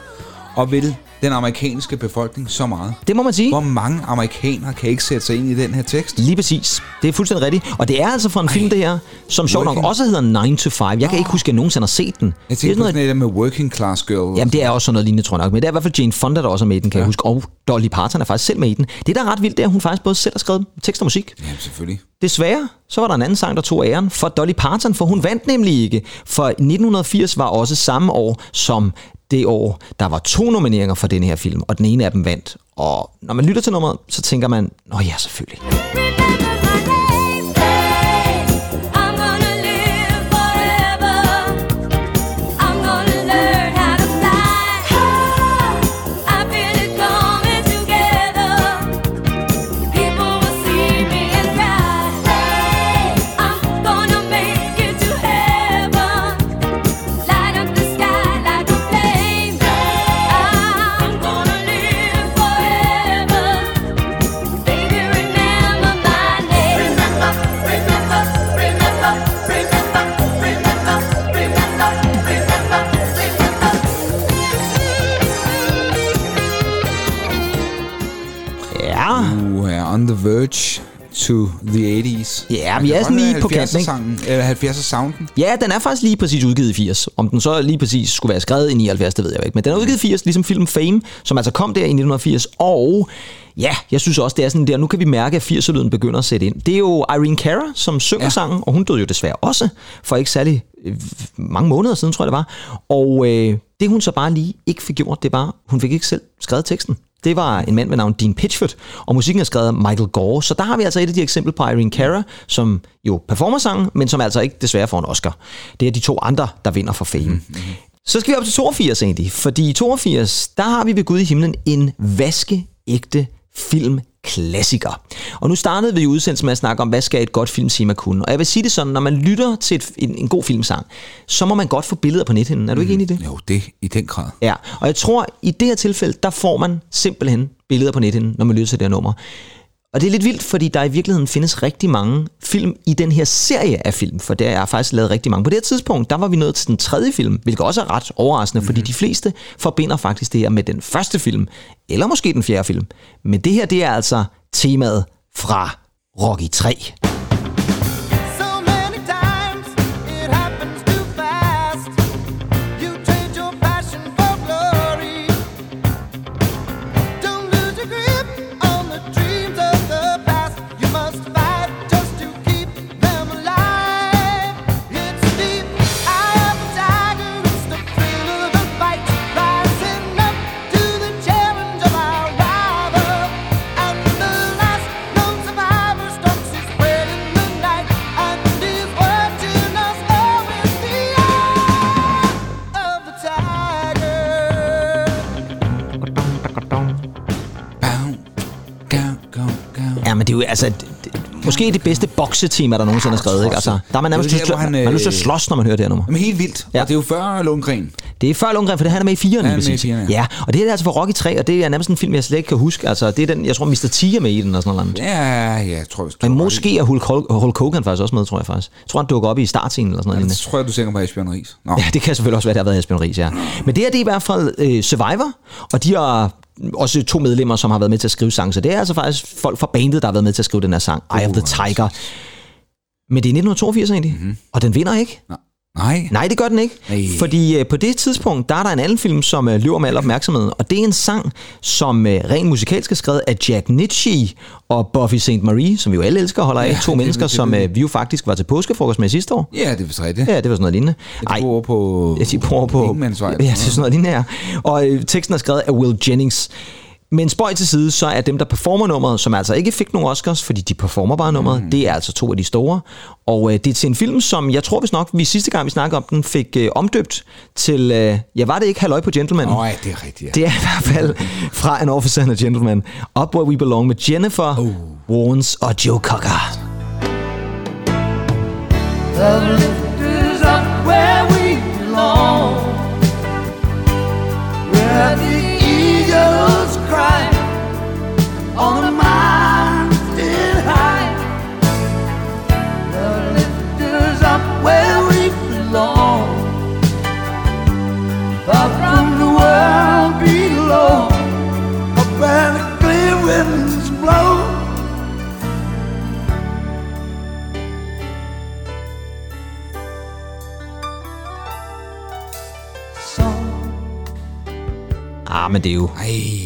Speaker 3: og vil den amerikanske befolkning så meget.
Speaker 2: Det må man sige.
Speaker 3: Hvor mange amerikanere kan ikke sætte sig ind i den her tekst?
Speaker 2: Lige præcis. Det er fuldstændig rigtigt. Og det er altså for en film, det her, som sjovt nok også hedder 9 to 5. Jeg kan ikke huske, at jeg nogensinde har set den.
Speaker 3: Jeg
Speaker 2: Det er
Speaker 3: tænker
Speaker 2: sådan
Speaker 3: på
Speaker 2: noget-
Speaker 3: sådan noget med Working Class Girl.
Speaker 2: Jamen, det er også sådan noget lignende, tror jeg nok. Men det er i hvert fald Jane Fonda, der også er med i den, kan ja. jeg huske. Og Dolly Parton er faktisk selv med i den. Det, der er ret vildt, det er, at hun faktisk både selv har skrevet tekst og musik.
Speaker 3: Jamen, selvfølgelig.
Speaker 2: Desværre, så var der en anden sang, der tog æren for Dolly Parton, for hun vandt nemlig ikke. For 1980 var også samme år, som det år, der var to nomineringer for den her film, og den ene af dem vandt. Og når man lytter til nummeret, så tænker man, nå ja, selvfølgelig.
Speaker 3: On the verge to the 80s.
Speaker 2: Ja, vi er sådan lige på kanten?
Speaker 3: Sangen, eller 70'er sounden.
Speaker 2: Ja, den er faktisk lige præcis udgivet i 80. Om den så lige præcis skulle være skrevet i 79, det ved jeg ikke. Men den er udgivet i 80, ligesom filmen Fame, som altså kom der i 1980. Og ja, jeg synes også, det er sådan der, nu kan vi mærke, at 80'er-lyden begynder at sætte ind. Det er jo Irene Cara, som synger. Ja. sangen, og hun døde jo desværre også for ikke særlig øh, mange måneder siden, tror jeg det var. Og øh, det hun så bare lige ikke fik gjort, det var, hun fik ikke selv skrevet teksten. Det var en mand med navn Dean Pitchford, og musikken er skrevet af Michael Gore. Så der har vi altså et af de eksempler på Irene Cara, som jo performer sangen, men som altså ikke desværre får en Oscar. Det er de to andre, der vinder for Fame. Mm-hmm. Så skal vi op til 82 egentlig, fordi i 82, der har vi ved Gud i himlen en vaskeægte filmklassiker. Og nu startede vi udsendelsen med at snakke om, hvad skal et godt filmtema kunne. Og jeg vil sige det sådan, når man lytter til et, en, en god filmsang, så må man godt få billeder på nethinden. Er du ikke enig i det?
Speaker 3: Jo, det i den grad.
Speaker 2: Ja, og jeg tror, i det her tilfælde, der får man simpelthen billeder på nettet, når man lytter til det her nummer. Og det er lidt vildt, fordi der i virkeligheden findes rigtig mange film i den her serie af film, for der er faktisk lavet rigtig mange. På det her tidspunkt, der var vi nået til den tredje film, hvilket også er ret overraskende, mm-hmm. fordi de fleste forbinder faktisk det her med den første film, eller måske den fjerde film. Men det her, det er altså temaet fra Rocky 3. det er jo altså... Det, måske det bedste boksetema, der nogensinde er skrevet, ikke? Altså, der er man nærmest
Speaker 3: Det er der,
Speaker 2: lyst
Speaker 3: han,
Speaker 2: man har lyst til at
Speaker 3: øh,
Speaker 2: slås, når man hører det her nummer.
Speaker 3: Men helt vildt.
Speaker 2: Ja.
Speaker 3: Og det er jo før Lundgren.
Speaker 2: Det er før Lundgren, for det han er med i 4'eren,
Speaker 3: Han er med i
Speaker 2: præcis.
Speaker 3: fireren,
Speaker 2: ja.
Speaker 3: ja.
Speaker 2: og det er altså for Rocky 3, og det er nærmest en film, jeg slet ikke kan huske. Altså, det er den, jeg tror, Mr. T er med i den og sådan noget.
Speaker 3: Ja, ja, jeg tror, jeg tror,
Speaker 2: Men måske er Hulk, Hulk, Hogan faktisk også med, tror jeg faktisk. Jeg tror, han dukker op i startscenen eller sådan noget.
Speaker 3: Jeg
Speaker 2: lignende.
Speaker 3: tror, du tænker på Asbjørn Ries. Nå.
Speaker 2: Ja, det kan selvfølgelig også være, det har været Esbjørn Ries, ja. Men det her, det er i hvert fald øh, Survivor, og de har også to medlemmer, som har været med til at skrive sang. Så det er altså faktisk folk fra bandet, der har været med til at skrive den her sang, Eye of the Tiger. Men det er 1982 egentlig, mm-hmm. og den vinder ikke.
Speaker 3: Nej.
Speaker 2: Nej, det gør den ikke.
Speaker 3: Nej.
Speaker 2: Fordi øh, på det tidspunkt, der er der en anden film, som øh, løber med al opmærksomheden. Og det er en sang, som øh, rent musikalsk er skrevet af Jack Nitzsche og Buffy St. Marie, som vi jo alle elsker og holder af.
Speaker 3: Ja,
Speaker 2: to
Speaker 3: det-
Speaker 2: mennesker,
Speaker 3: det-
Speaker 2: som
Speaker 3: det-
Speaker 2: øh, vi jo faktisk var til påskefrokost med sidste år.
Speaker 3: Ja, det er vist rigtigt.
Speaker 2: Ja, det var sådan noget lignende.
Speaker 3: De bor på...
Speaker 2: Ja, de bor på...
Speaker 3: Ingemannsvej.
Speaker 2: Ja, det er sådan noget lignende her. Og øh, teksten er skrevet af Will Jennings. Men spøj til side, så er dem, der performer nummeret, som altså ikke fik nogen Oscars, fordi de performer bare nummeret, mm. det er altså to af de store. Og øh, det er til en film, som jeg tror, hvis nok, vi sidste gang, vi snakkede om den, fik øh, omdøbt til, øh, ja, var det ikke Halløj på Gentleman?
Speaker 3: Nå, ja, det er rigtigt, ja.
Speaker 2: Det er i hvert fald fra An Officer and a Gentleman. Up Where We Belong med Jennifer oh. Warnes og Joe Cocker.
Speaker 8: The on the mountain high. The lifters up where we belong, far from the world below, up where the clear winds blow.
Speaker 2: Ah, er.
Speaker 3: Ej.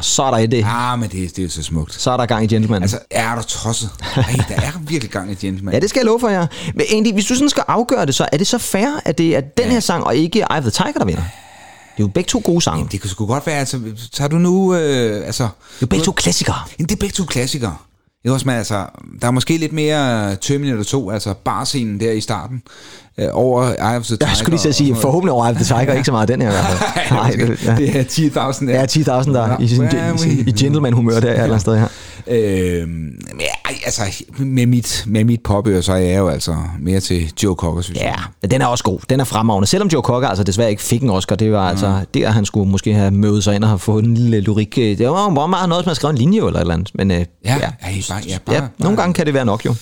Speaker 2: Og så er der i det.
Speaker 3: Ah, men det, det er jo så smukt.
Speaker 2: Så er der gang i Gentleman.
Speaker 3: Altså, er du tosset? Ej, der er virkelig gang i Gentleman.
Speaker 2: Ja, det skal jeg love for jer. Men egentlig, hvis du sådan skal afgøre det, så er det så fair, at det er den her sang, og ikke Eye of the Tiger, der vinder? er jo begge to gode sange.
Speaker 3: Det kunne sgu godt være, altså, tager du nu, øh, altså...
Speaker 2: Det er jo begge to klassikere.
Speaker 3: Jamen, det er begge to klassikere. Er også med, altså, der er måske lidt mere Terminator 2, altså barscenen der i starten, øh, over Eye of the Tiger.
Speaker 2: Jeg skulle lige at sige, forhåbentlig over Eye of the Tiger, ikke så meget den her i hvert fald.
Speaker 3: Nej,
Speaker 2: det,
Speaker 3: det, det er 10.000 der.
Speaker 2: Ja, 10.000 der i, sin, i, i gentleman-humør der et eller andet sted her.
Speaker 3: Øhm, men ja, altså, med mit, med mit påbør, så er jeg jo altså mere til Joe Cocker, synes
Speaker 2: Ja,
Speaker 3: jeg.
Speaker 2: den er også god. Den er fremragende. Selvom Joe Cocker altså desværre ikke fik en Oscar, det var altså der, han skulle måske have mødet sig ind og have fået en lille lyrik. Det var bare meget noget, man skrev en linje eller et eller andet. Men øh,
Speaker 3: Ja, ja, ja, bare, ja, bare,
Speaker 2: ja, nogle gange kan det være nok jo.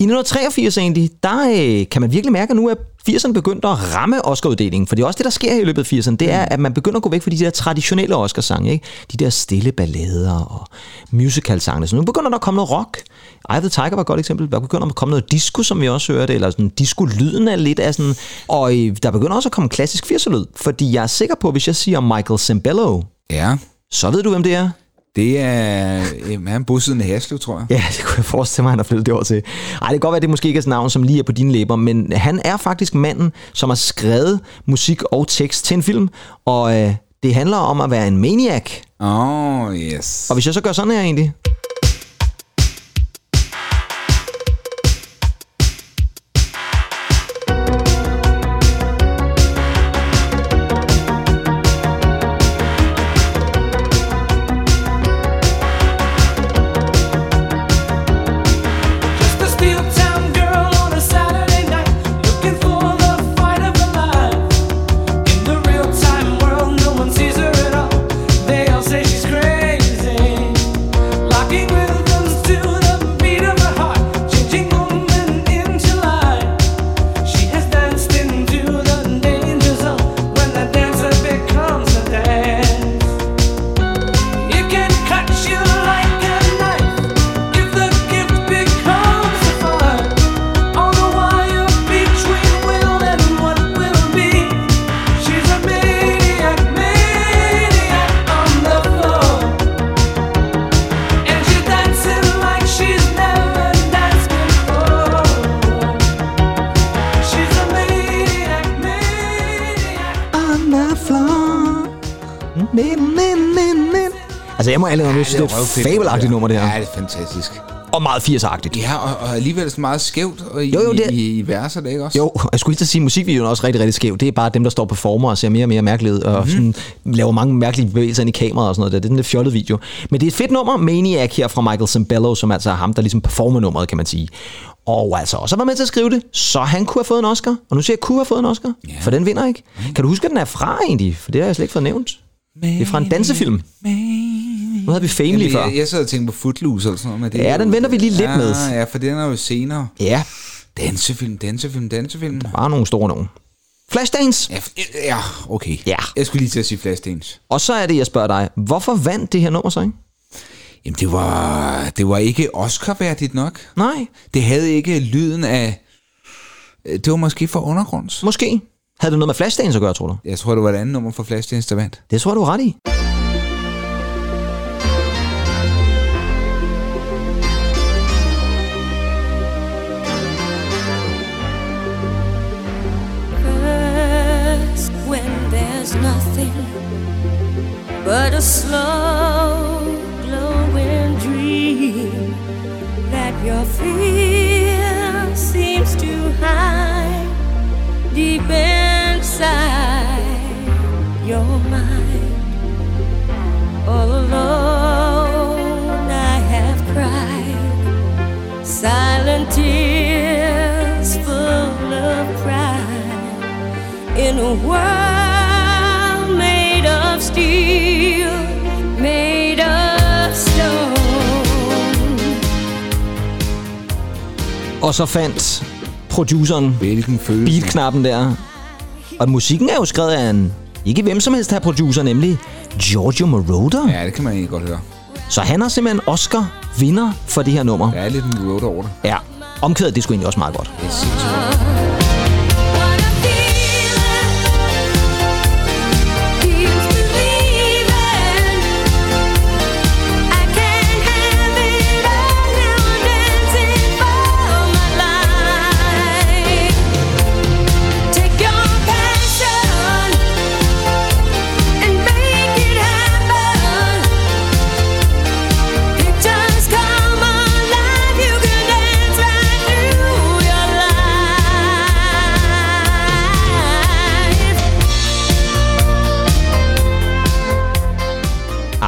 Speaker 2: I 1983 egentlig, der øh, kan man virkelig mærke, at nu er 80'erne begyndt at ramme Oscar-uddelingen. For det er også det, der sker i løbet af 80'erne. Det er, at man begynder at gå væk fra de der traditionelle Oscar-sange. Ikke? De der stille ballader og musical-sange. Så nu begynder der at komme noget rock. Eye of the Tiger var et godt eksempel. Der begynder at komme noget disco, som vi også hørte. Eller sådan disco-lyden er lidt af sådan... Og øh, der begynder også at komme klassisk 80'er-lyd. Fordi jeg er sikker på, at hvis jeg siger Michael Sembello,
Speaker 3: Ja,
Speaker 2: så ved du, hvem det er.
Speaker 3: det er, øh, han bosiddende i Haslev, tror jeg.
Speaker 2: Ja, det kunne jeg forestille mig, han har flyttet det over til. Ej, det kan godt være, at det måske ikke er et navn, som lige er på dine læber, men han er faktisk manden, som har skrevet musik og tekst til en film, og øh, det handler om at være en maniac.
Speaker 3: Oh, yes.
Speaker 2: Og hvis jeg så gør sådan her egentlig... Altså, jeg må alle jeg synes, det er et fabelagtigt nummer, det her.
Speaker 3: Ja, det er fantastisk.
Speaker 2: Og meget 80'er-agtigt.
Speaker 3: Ja, og, og alligevel meget skævt og i,
Speaker 2: Jo, jo, det-
Speaker 3: i, i verser, det ikke også?
Speaker 2: Jo, og jeg skulle lige sige, at musikvideoen er også rigtig, rigtig skæv. Det er bare dem, der står på former og ser mere og mere mærkeligt ud, og mm-hmm. sådan, laver mange mærkelige bevægelser ind i kameraet og sådan noget. der. Det er den lidt fjollet video. Men det er et fedt nummer, Maniac her fra Michael Sembello, som altså er ham, der ligesom performer nummeret, kan man sige. Og altså også været med til at skrive det, så han kunne have fået en Oscar. Og nu siger jeg, kunne have fået en Oscar, yeah. for den vinder ikke.
Speaker 3: Mhm.
Speaker 2: Kan du huske, at den er fra egentlig? For det har jeg slet ikke fået nævnt. Det er fra en dansefilm. Nu havde vi Family
Speaker 3: Jamen,
Speaker 2: før.
Speaker 3: jeg, jeg sad og tænkte på Footloose eller sådan noget. Men det
Speaker 2: Ja, den venter vi lige lidt
Speaker 3: ja,
Speaker 2: med.
Speaker 3: Ja, for den er jo senere.
Speaker 2: Ja,
Speaker 3: Dansefilm, dansefilm, dansefilm.
Speaker 2: bare nogle store nogen. Flashdance.
Speaker 3: Ja, ja, okay.
Speaker 2: Ja.
Speaker 3: Jeg skulle lige til at sige Flashdance.
Speaker 2: Og så er det, jeg spørger dig. Hvorfor vandt det her nummer så, ikke?
Speaker 3: Jamen, det var, det var ikke Oscar-værdigt nok.
Speaker 2: Nej,
Speaker 3: Det havde ikke lyden af... Det var måske for undergrunds.
Speaker 2: måske. Havde det noget med Flashdance at gøre, tror du?
Speaker 3: Jeg tror, det var et andet nummer for Flashdance, der vandt.
Speaker 2: Det tror du ret i.
Speaker 9: slow glowing dream that your fear seems to hide deep inside your mind. All alone, I have cried silent tears full of pride in a world
Speaker 2: Og så fandt produceren
Speaker 3: Hvilken følelse.
Speaker 2: beatknappen der. Og musikken er jo skrevet af en ikke hvem som helst her producer, nemlig Giorgio Moroder.
Speaker 3: Ja, det kan man egentlig godt høre.
Speaker 2: Så han er simpelthen Oscar-vinder for det her nummer.
Speaker 3: Der er lidt en road over det.
Speaker 2: Ja. Omkvædet, det skulle egentlig også meget godt.
Speaker 3: Det er sindssygt.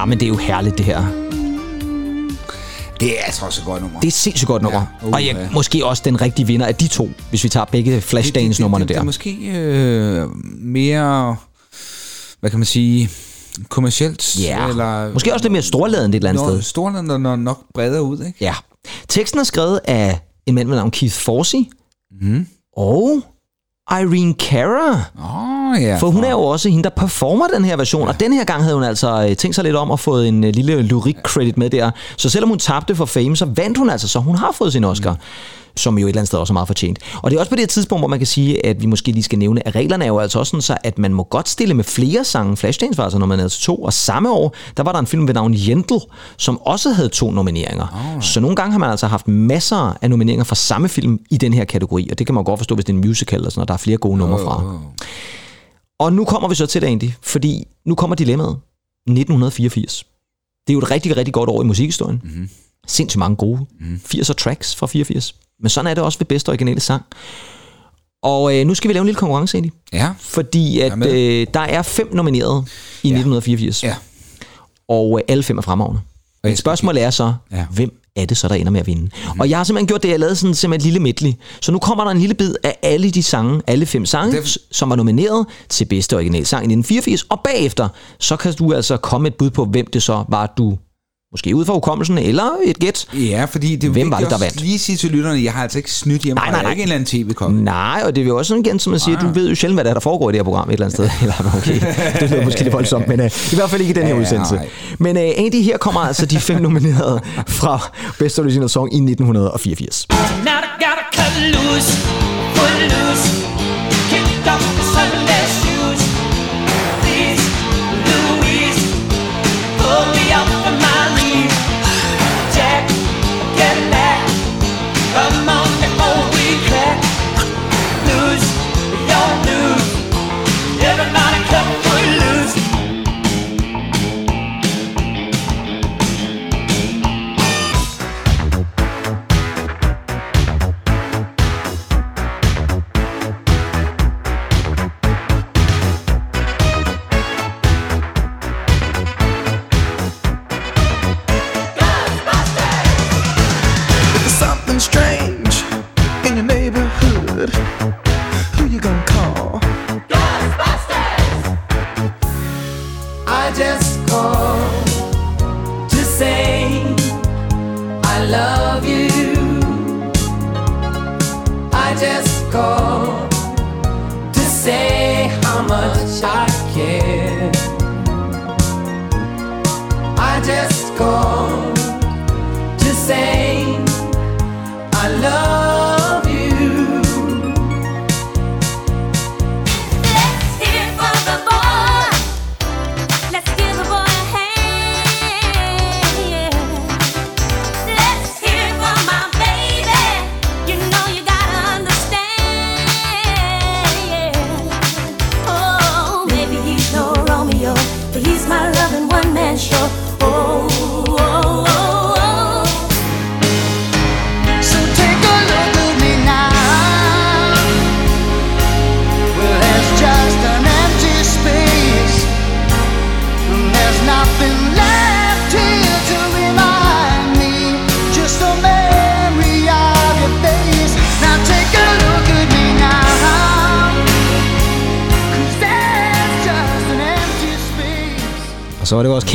Speaker 2: Men det er jo herligt, det her.
Speaker 3: Det er altså også et godt nummer.
Speaker 2: Det er et sindssygt godt nummer.
Speaker 3: Ja, uh,
Speaker 2: og ja,
Speaker 3: ja.
Speaker 2: måske også den rigtige vinder af de to, hvis vi tager begge Flashdance-nummerne
Speaker 3: det, det, det,
Speaker 2: der.
Speaker 3: det er måske øh, mere, hvad kan man sige, kommercielt.
Speaker 2: Ja,
Speaker 3: eller,
Speaker 2: måske også lidt mere storladen et eller andet sted.
Speaker 3: Storland er nok bredere ud, ikke?
Speaker 2: Ja. Teksten er skrevet af en mand ved navn Keith Forsey
Speaker 3: Mm.
Speaker 2: og Irene Cara.
Speaker 3: Åh, oh, ja.
Speaker 2: For hun er jo også hende, der performer den her version, ja. og den her gang havde hun altså øh, tænkt sig lidt om at få en øh, lille lyrik-credit med der. Så selvom hun tabte for Fame, så vandt hun altså, så hun har fået sin Oscar. Mm som jo et eller andet sted også er meget fortjent. Og det er også på det tidspunkt, hvor man kan sige, at vi måske lige skal nævne, at reglerne er jo altså også sådan, så at man må godt stille med flere sange. Flashdance var altså nomineret til to, og samme år, der var der en film ved navn Jendel, som også havde to nomineringer. Oh. Så nogle gange har man altså haft masser af nomineringer fra samme film i den her kategori, og det kan man godt forstå, hvis det er en musical eller sådan, og der er flere gode numre fra.
Speaker 3: Oh.
Speaker 2: Og nu kommer vi så til det, Andy, fordi nu kommer dilemmaet. 1984. Det er jo et rigtig, rigtig godt år i musikhistorien. Mm-hmm. Sindssygt mange gode mm-hmm. 80'er tracks fra 84. Men sådan er det også ved bedste originale sang. Og øh, nu skal vi lave en lille konkurrence, Andy.
Speaker 3: Ja.
Speaker 2: Fordi at øh, der er fem nomineret i
Speaker 3: Ja.
Speaker 2: 1984.
Speaker 3: Ja.
Speaker 2: Og øh, alle fem er fremragende. Men
Speaker 3: skal
Speaker 2: spørgsmålet er så,
Speaker 3: Ja.
Speaker 2: Hvem er det så, der ender med at vinde? Mm-hmm. Og jeg har simpelthen gjort det, jeg lavede sådan simpelthen et lille medley. Så nu kommer der en lille bid af alle de sange, alle fem sange,
Speaker 3: Det-
Speaker 2: som var nomineret til bedste original sang i 1984. Og bagefter, så kan du altså komme et bud på, hvem det så var, du måske ud fra hukommelsen, eller et gæt.
Speaker 3: Ja, fordi det er
Speaker 2: Hvem var
Speaker 3: vigtigt
Speaker 2: det, der vandt?
Speaker 3: lige sige til lytterne, jeg har altså ikke snydt hjemme.
Speaker 2: Nej, nej,
Speaker 3: Jeg er
Speaker 2: nej.
Speaker 3: ikke en eller anden tv-konge.
Speaker 2: Nej, og det er jo også sådan igen, som man siger, du ved jo sjældent, hvad der, er, der foregår i det her program et eller andet sted. Eller, okay, det lyder måske lidt voldsomt, men uh, i hvert fald ikke i den her
Speaker 3: Ja,
Speaker 2: udsendelse.
Speaker 3: nej.
Speaker 2: Men uh, Andy, her kommer altså de fem nominerede fra Best Original Song i 1984.
Speaker 10: Now I gotta cut loose, pull loose,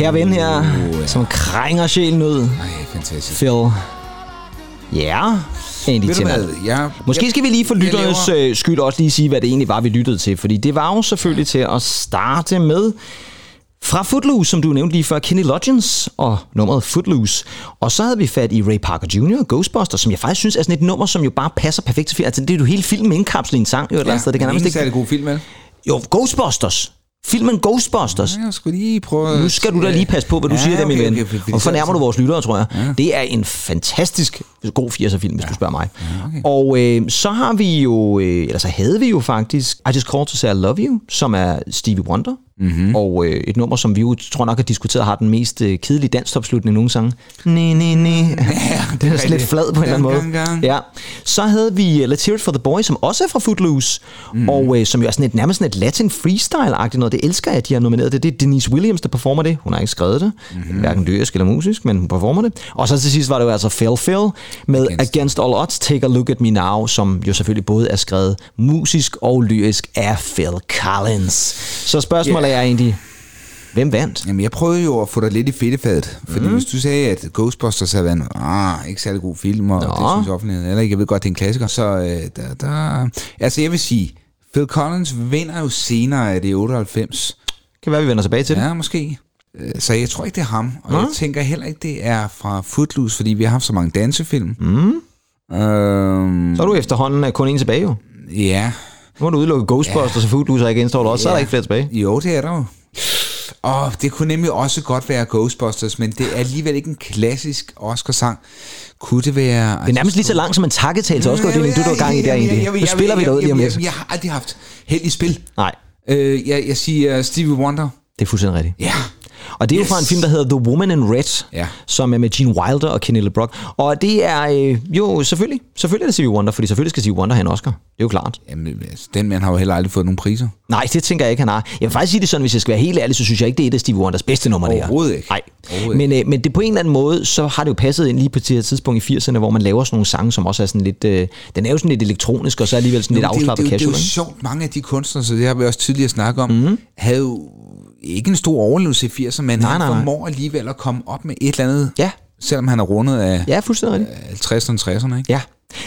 Speaker 2: kære ven her, som krænger sjælen ud.
Speaker 3: Ej, fantastisk.
Speaker 2: Phil. Ja, Andy
Speaker 3: Ved du
Speaker 2: Tennant.
Speaker 3: hvad? Jeg,
Speaker 2: Måske skal vi lige for lytternes
Speaker 3: laver-
Speaker 2: øh, skyld også lige sige, hvad det egentlig var, vi lyttede til. Fordi det var jo selvfølgelig til at starte med fra Footloose, som du nævnte lige før, Kenny Loggins og nummeret Footloose. Og så havde vi fat i Ray Parker Jr., Ghostbusters, som jeg faktisk synes er sådan et nummer, som jo bare passer perfekt til film. Altså, det er jo hele filmen indkapslet i en sang, jo et eller andet sted. Det kan nærmest ikke...
Speaker 3: særlig god film, vel?
Speaker 2: Jo, Ghostbusters. Filmen Ghostbusters.
Speaker 3: Jeg skulle lige prøve...
Speaker 2: Nu skal du da lige passe på, hvad du
Speaker 3: Ja,
Speaker 2: siger der, min
Speaker 3: okay,
Speaker 2: ven.
Speaker 3: okay, fordi
Speaker 2: og fornærmer du vores lyttere, tror jeg. Ja. Det er en fantastisk god 80'er-film, hvis ja. du spørger mig. Ja, okay. Og øh, så har vi jo, øh, eller så havde vi jo faktisk I Just Called to Say I Love You, som er Stevie Wonder, Mm-hmm. Og øh, et nummer, som vi jo tror nok har diskuteret, har den mest øh, kedelige danstopslutning nogen sange. Næ. Ja, det er sådan lidt flad på en eller anden måde.
Speaker 3: Gang, gang.
Speaker 2: Ja. Så havde vi øh, Let's Hear It For The Boy, som også er fra Footloose, mm. og øh, som jo er sådan et, nærmest sådan et latin freestyle-agtigt noget. Det elsker jeg, at de har nomineret det. Det er Denise Williams, der performer det. Hun har ikke skrevet det, mm-hmm. hverken lyrisk eller musisk, men hun performer det. Og så til sidst var det jo altså Phil Phil med Against,
Speaker 3: Against.
Speaker 2: Against All Odds, Take a Look At Me Now, som jo selvfølgelig både er skrevet musisk og lyrisk af Phil Collins. Så spørgsmålet yeah. Er egentlig, hvem vandt?
Speaker 3: Jamen, jeg prøvede jo at få dig lidt i fedtefadet. Fordi mm. hvis du sagde, at Ghostbusters havde været en ah, ikke særlig god film, og
Speaker 2: Nå.
Speaker 3: det synes offentligheden heller ikke. Jeg ved godt, det er en klassiker. Så øh, der, der... Altså, jeg vil sige, Phil Collins vinder jo senere af det 98.
Speaker 2: Kan være, vi vender tilbage til det.
Speaker 3: Ja, måske. Øh, Så jeg tror ikke, det er ham. Og jeg tænker heller ikke, det er fra Footloose, fordi vi har haft så mange dansefilm.
Speaker 2: Mm.
Speaker 3: Øhm,
Speaker 2: Så er du efterhånden kun en tilbage jo.
Speaker 3: ja,
Speaker 2: Nu må du udelukke Ghostbusters og Footloose og står der også, så er der
Speaker 3: Ja.
Speaker 2: ikke flere tilbage.
Speaker 3: jo, det er der jo. Og det kunne nemlig også godt være Ghostbusters, men det er alligevel ikke en klassisk Oscar-sang. Kunne det være...
Speaker 2: Det er nærmest lige så langt som en takketale til Oscar-uddelingen, du er gang i der egentlig. Nu spiller vi derud lige om lidt.
Speaker 3: Jeg, har aldrig haft held i spil.
Speaker 2: Nej,
Speaker 3: Øh, jeg, jeg siger Stevie Wonder.
Speaker 2: det er fuldstændig rigtigt.
Speaker 3: Ja.
Speaker 2: Og det er jo
Speaker 3: Yes.
Speaker 2: fra en film, der hedder The Woman in Red,
Speaker 3: Ja.
Speaker 2: som er med Gene Wilder og Kenny LeBrock. Og det er øh, jo selvfølgelig, selvfølgelig er det Stevie Wonder, fordi selvfølgelig skal Stevie Wonder have en Oscar. Det er jo klart.
Speaker 3: Jamen, altså, den mand har jo heller aldrig fået nogen priser.
Speaker 2: Nej, det tænker jeg ikke, han har. Jeg vil faktisk sige det sådan, hvis jeg skal være helt ærlig, så synes jeg ikke, det er et af Stevie Wonders bedste numre, det her.
Speaker 3: Overhovedet ikke.
Speaker 2: Nej.
Speaker 3: Overhovedet
Speaker 2: Men, øh, men det på en eller anden måde, så har det jo passet ind lige på det her tidspunkt i 80'erne, hvor man laver sådan nogle sange, som også er sådan lidt... Øh, den er jo sådan lidt elektronisk, og så alligevel sådan lidt
Speaker 3: Jo, det, er jo-
Speaker 2: afslappet
Speaker 3: det, er jo- det er
Speaker 2: casual.
Speaker 3: jo sjovt, mange af de kunstnere, så det har vi også tidligere snakket om,
Speaker 2: Mhm.
Speaker 3: mm. havde jo ikke en stor overlevelse i 80'erne, men
Speaker 2: Nej,
Speaker 3: han
Speaker 2: nej, nej.
Speaker 3: formår alligevel at komme op med et eller andet,
Speaker 2: Ja.
Speaker 3: selvom han er rundet af
Speaker 2: Ja, fuldstændig rigtigt.
Speaker 3: 50'erne og 60'erne. Ikke?
Speaker 2: Ja.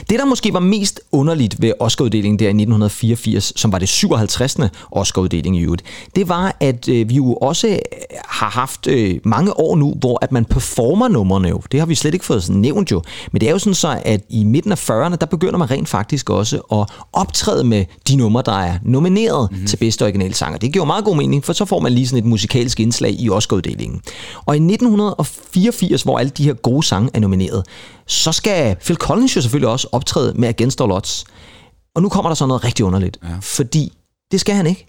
Speaker 2: Det, der måske var mest underligt ved Oscar-uddelingen der i 1984, som var det 57. Oscar-uddeling i øvrigt, det var, at øh, vi jo også øh, har haft øh, mange år nu, hvor at man performer numrene jo. Det har vi slet ikke fået sådan nævnt jo. Men det er jo sådan så, at i midten af 40'erne, der begynder man rent faktisk også at optræde med de numre, der er nomineret mm-hmm. til bedste originale sanger. Det giver meget god mening, for så får man lige sådan et musikalsk indslag i Oscar-uddelingen. Og i 1984, hvor alle de her gode sange er nomineret, så skal Phil Collins jo selvfølgelig også optræde med Against All Odds. Og nu kommer der så noget rigtig underligt. Ja. Fordi det skal han ikke.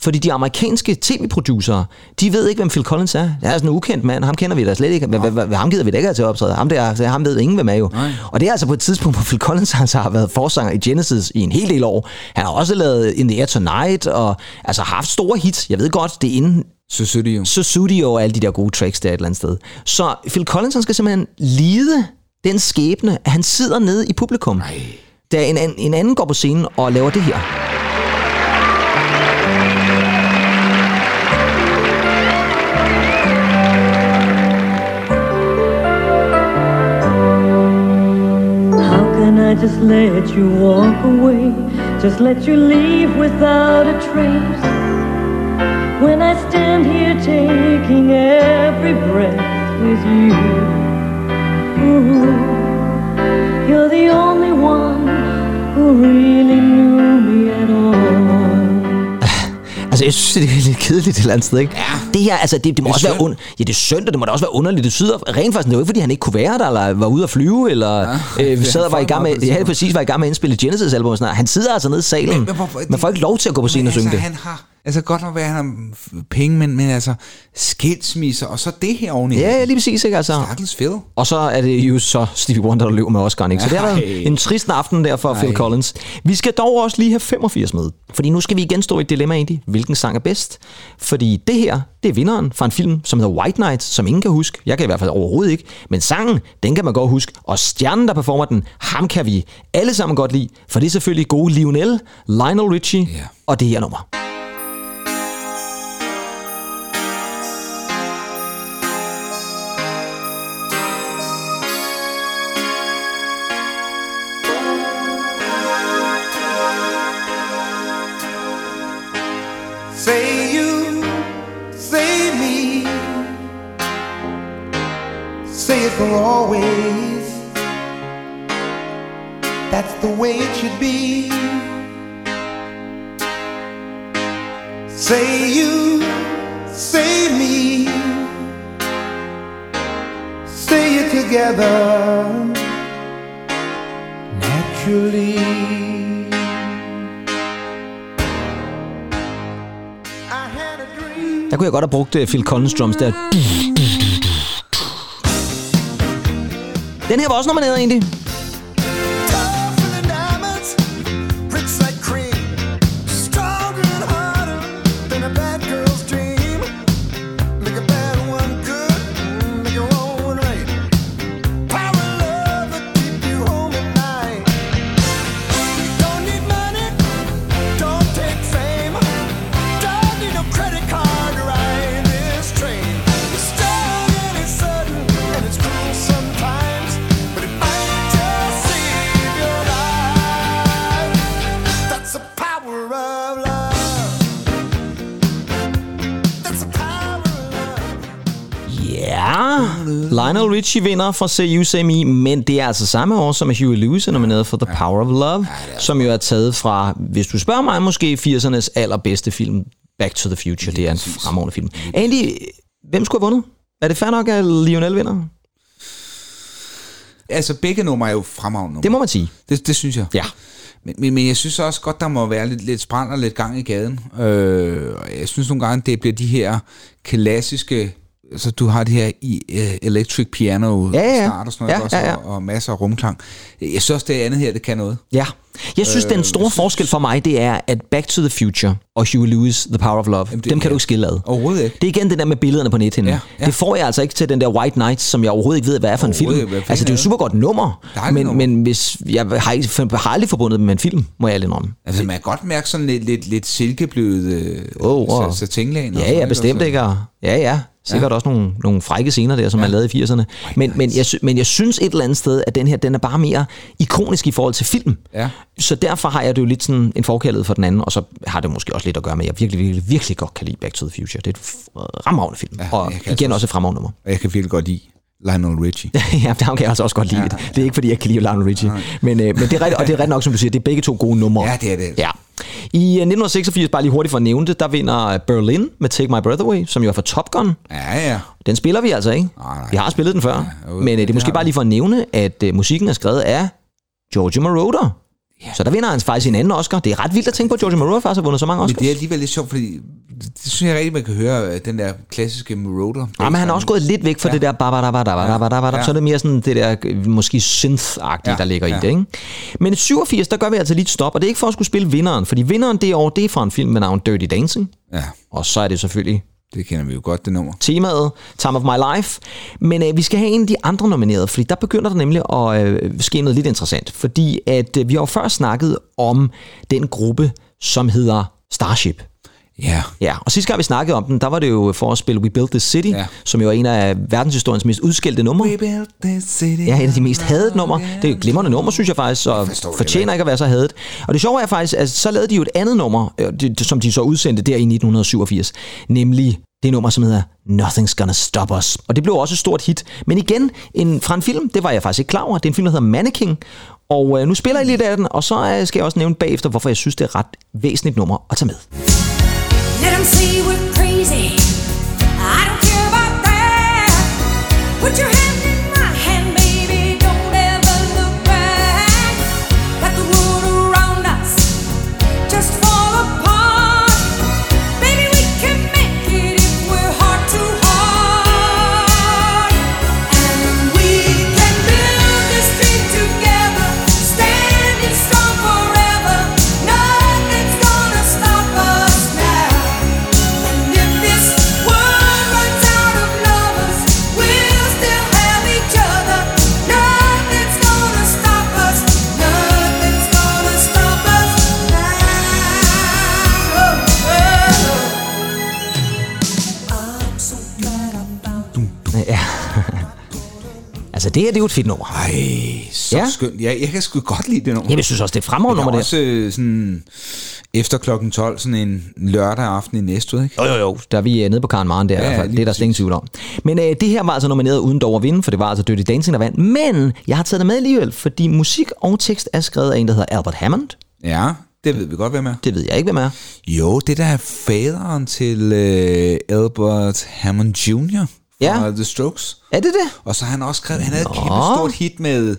Speaker 2: Fordi de amerikanske tv-producere, de ved ikke, hvem Phil Collins er. Det er sådan en ukendt mand, ham kender vi da slet ikke. Hvad, ham gider vi da ikke have til at optræde. Ham, der, så ham ved ingen, hvem er jo.
Speaker 3: Nej.
Speaker 2: Og det er altså på et tidspunkt, hvor Phil Collins altså har været forsanger i Genesis i en hel del år. Han har også lavet In the Air Tonight, og altså haft store hits. Jeg ved godt, det er inden
Speaker 3: Så jo.
Speaker 2: så Studio og alle de der gode tracks der et eller andet sted. Så Phil Collins han skal simpelthen lide den skæbne, at han sidder nede i publikum. Nej. Da en, an- en anden går på scenen og laver det her.
Speaker 9: How can I just let you walk away? Just let you leave without a trace. When I stand here taking every breath with you. Ooh, you're the only one who really knew me at all.
Speaker 2: Altså, jeg synes, det er lidt kedeligt et eller andet sted, ikke? Ja. Det her, altså, det, det må
Speaker 3: Det
Speaker 2: også være und- Ja, det er synd, og det må da også være underligt. Det syder rent faktisk, det var ikke, fordi han ikke kunne være der, eller var ude at flyve, eller ja, øh,
Speaker 3: det
Speaker 2: sad
Speaker 3: er
Speaker 2: og var i gang med, ja, præcis, var i gang med at indspille Genesis-album og sådan noget. Han sidder altså nede i salen.
Speaker 3: Men- men hvorfor-
Speaker 2: Man får ikke lov til at gå på scenen og
Speaker 3: Men
Speaker 2: synge
Speaker 3: altså,
Speaker 2: det.
Speaker 3: han har, altså godt nok være, at han har penge, men, men altså skilsmisser, og så det her oveni.
Speaker 2: Ja, lige præcis, ikke? Altså.
Speaker 3: Stakkels Phil.
Speaker 2: Og så er det jo så Stevie Wonder, der løber med Oscar'en, ikke? Så det har
Speaker 3: Ej.
Speaker 2: været en trist aften der for Ej. Phil
Speaker 3: Ej.
Speaker 2: Collins. Vi skal dog også lige have 85 med, fordi nu skal vi igen stå i et dilemma egentlig. Hvilken sang er bedst? Fordi det her, det er vinderen fra en film, som hedder White Night, som ingen kan huske. Jeg kan i hvert fald overhovedet ikke. Men sangen, den kan man godt huske. Og stjernen, der performer den, ham kan vi alle sammen godt lide. For det er selvfølgelig gode Lionel, Lionel Richie
Speaker 3: Ja.
Speaker 2: og det her nummer.
Speaker 8: Always. That's the way it should be. Say you, say me, say it together naturally.
Speaker 2: Der kunne jeg godt have brugt øh, Phil Collins drums der. Den her var også nomineret egentlig. Richie vinder for Say You Say Me, men det er altså samme år, som Huey Lewis er nomineret for The Power of Love, som jo er taget fra, hvis du spørger mig, måske 80'ernes allerbedste film, Back to the Future. Det er en fremragende film. Andy, hvem skulle have vundet? Er det fair nok, at Lionel vinder?
Speaker 3: Altså, begge numre er jo fremragende numre.
Speaker 2: Det må man sige.
Speaker 3: Det, det synes jeg.
Speaker 2: Ja.
Speaker 3: Men, men, men jeg synes også godt, der må være lidt, lidt sprænd og lidt gang i gaden. Øh, jeg synes nogle gange, det bliver de her klassiske... Så du har det her i uh, electric piano
Speaker 2: Ja, ja,
Speaker 3: start og sådan noget,
Speaker 2: Ja,
Speaker 3: også,
Speaker 2: ja, ja.
Speaker 3: Og, og masser af rumklang. Jeg synes også, det andet her, det kan noget.
Speaker 2: Ja. Jeg synes, øh, den store forskel for mig, det er, at Back to the Future og Huey Lewis, The Power of Love, Jamen,
Speaker 3: det-
Speaker 2: dem kan
Speaker 3: ja.
Speaker 2: du ikke skille ad.
Speaker 3: Overhovedet ikke.
Speaker 2: Det er igen det der med billederne på nethinden.
Speaker 3: Ja,
Speaker 2: Ja. Det får jeg altså ikke til den der White Knight, som jeg overhovedet ikke ved, hvad er for en film.
Speaker 3: Ikke.
Speaker 2: Altså, det er jo
Speaker 3: er
Speaker 2: super godt nummer, men,
Speaker 3: nummer.
Speaker 2: men hvis, jeg har, ikke, har aldrig forbundet det med en film, må jeg ærligt indrømme.
Speaker 3: Altså, man kan godt mærke sådan lidt, lidt, lidt silkeblødet øh,
Speaker 2: Åh, wow.
Speaker 3: og
Speaker 2: Ja, ja, bestemt ikke. Ja, ja. Sikkert ja. også nogle, nogle frække scener der, som ja. man lavede i 80'erne. Men, men, jeg, men jeg synes et eller andet sted, at den her, den er bare mere ikonisk i forhold til film.
Speaker 3: Ja.
Speaker 2: Så derfor har jeg det jo lidt sådan en forkærlighed for den anden, og så har det måske også lidt at gøre med, at jeg virkelig, virkelig, virkelig godt kan lide Back to the Future. Det er et fremragende film,
Speaker 3: Ja,
Speaker 2: og igen også et fremragende nummer.
Speaker 3: Jeg kan virkelig godt lide Lionel Richie.
Speaker 2: ja, det kan jeg altså også godt lide. Ja, ja. Det er ikke, fordi jeg kan lide Lionel Richie. Men, øh, men det er rigtigt, og det er rigtigt nok, som du siger, det er begge to gode numre.
Speaker 3: Ja, det er det. altså.
Speaker 2: Ja. I øh, 1986, bare lige hurtigt for at nævne det, der vinder øh, Berlin med Take My Breath Away, som jo er fra Top Gun.
Speaker 3: Ja, ja.
Speaker 2: Den spiller vi altså ikke.
Speaker 3: Nej, nej.
Speaker 2: Vi har spillet den før.
Speaker 3: Ja, jo,
Speaker 2: men øh, det er måske bare lige for at nævne, at øh, musikken er skrevet af Giorgio Moroder. Ja. Så der vinder han faktisk en anden Oscar. Det er ret vildt at tænke på, at Giorgio Moroder faktisk har vundet så mange
Speaker 3: Men
Speaker 2: Oscars.
Speaker 3: det er alligevel lidt sjovt, fordi det synes jeg rigtig, man kan høre øh, den der klassiske Marauder.
Speaker 2: Ja, men han er også gået lidt væk fra
Speaker 3: Ja.
Speaker 2: det der babadabadabadabadabadab,
Speaker 3: Ja.
Speaker 2: så er det mere sådan det der øh, måske synth-agtige,
Speaker 3: Ja,
Speaker 2: der ligger
Speaker 3: ja.
Speaker 2: i det, ikke? Men i 87, der gør vi altså lige et stop, og det er ikke for at skulle spille vinderen, fordi vinderen det år, det er fra en film med navn Dirty Dancing,
Speaker 3: Ja,
Speaker 2: og så er det selvfølgelig
Speaker 3: det kender vi jo godt, det nummer.
Speaker 2: temaet Time of My Life. Men øh, vi skal have en af de andre nomineret, fordi der begynder der nemlig at øh, ske noget lidt interessant. Fordi at øh, vi har jo før snakket om den gruppe, som hedder Starship.
Speaker 3: Ja,
Speaker 2: Ja, og sidste gang vi snakkede om den, der var det jo for at spille We Built This City,
Speaker 3: ja.
Speaker 2: som jo er en af verdenshistoriens mest udskældte numre.
Speaker 3: We built this city.
Speaker 2: Ja, et af de mest hadede numre. Det er et glimrende nummer, synes jeg faktisk, og
Speaker 3: det
Speaker 2: fortjener ikke at være så hadet. Og det sjove er faktisk, at så lavede de jo et andet nummer, øh, det- som de så udsendte der i 1987, nemlig det nummer, som hedder Nothing's Gonna Stop Us. Og det blev også et stort hit. Men igen, en, fra en film, det var jeg faktisk ikke klar over. Det er en film, der hedder Mannequin. Og øh, nu spiller jeg lidt af den, og så øh, skal jeg også nævne bagefter, hvorfor jeg synes, det er et ret væsentligt nummer at tage med.
Speaker 11: Let 'em say we're
Speaker 2: altså, det her det er jo et fedt nummer.
Speaker 3: Ej, så ja. Skønt. Ja, jeg kan sgu godt lide det nummer.
Speaker 2: Jamen, jeg synes også, det er fremragende
Speaker 3: det er
Speaker 2: nummer, det
Speaker 3: også øh, sådan efter klokken 12, sådan en lørdag aften i Næstved, ikke?
Speaker 2: Jo, jo, jo. Der er vi øh, nede på Karen Maren der,
Speaker 3: Ja,
Speaker 2: i hvert fald. det er der slet ingen tvivl om. Men øh, det her var altså nomineret uden dog at vinde, for det var altså Dirty Dancing, der vandt. Men jeg har taget det med alligevel, fordi musik og tekst er skrevet af en, der hedder Albert Hammond.
Speaker 3: Ja, det ved vi godt, hvem er.
Speaker 2: Det ved jeg ikke, hvem er.
Speaker 3: Jo, det der er faderen til øh, Albert Hammond Jr. fra
Speaker 2: Ja.
Speaker 3: The Strokes.
Speaker 2: Er det det?
Speaker 3: Og så har han også skrevet, han havde et
Speaker 2: Nå.
Speaker 3: kæmpe stort hit med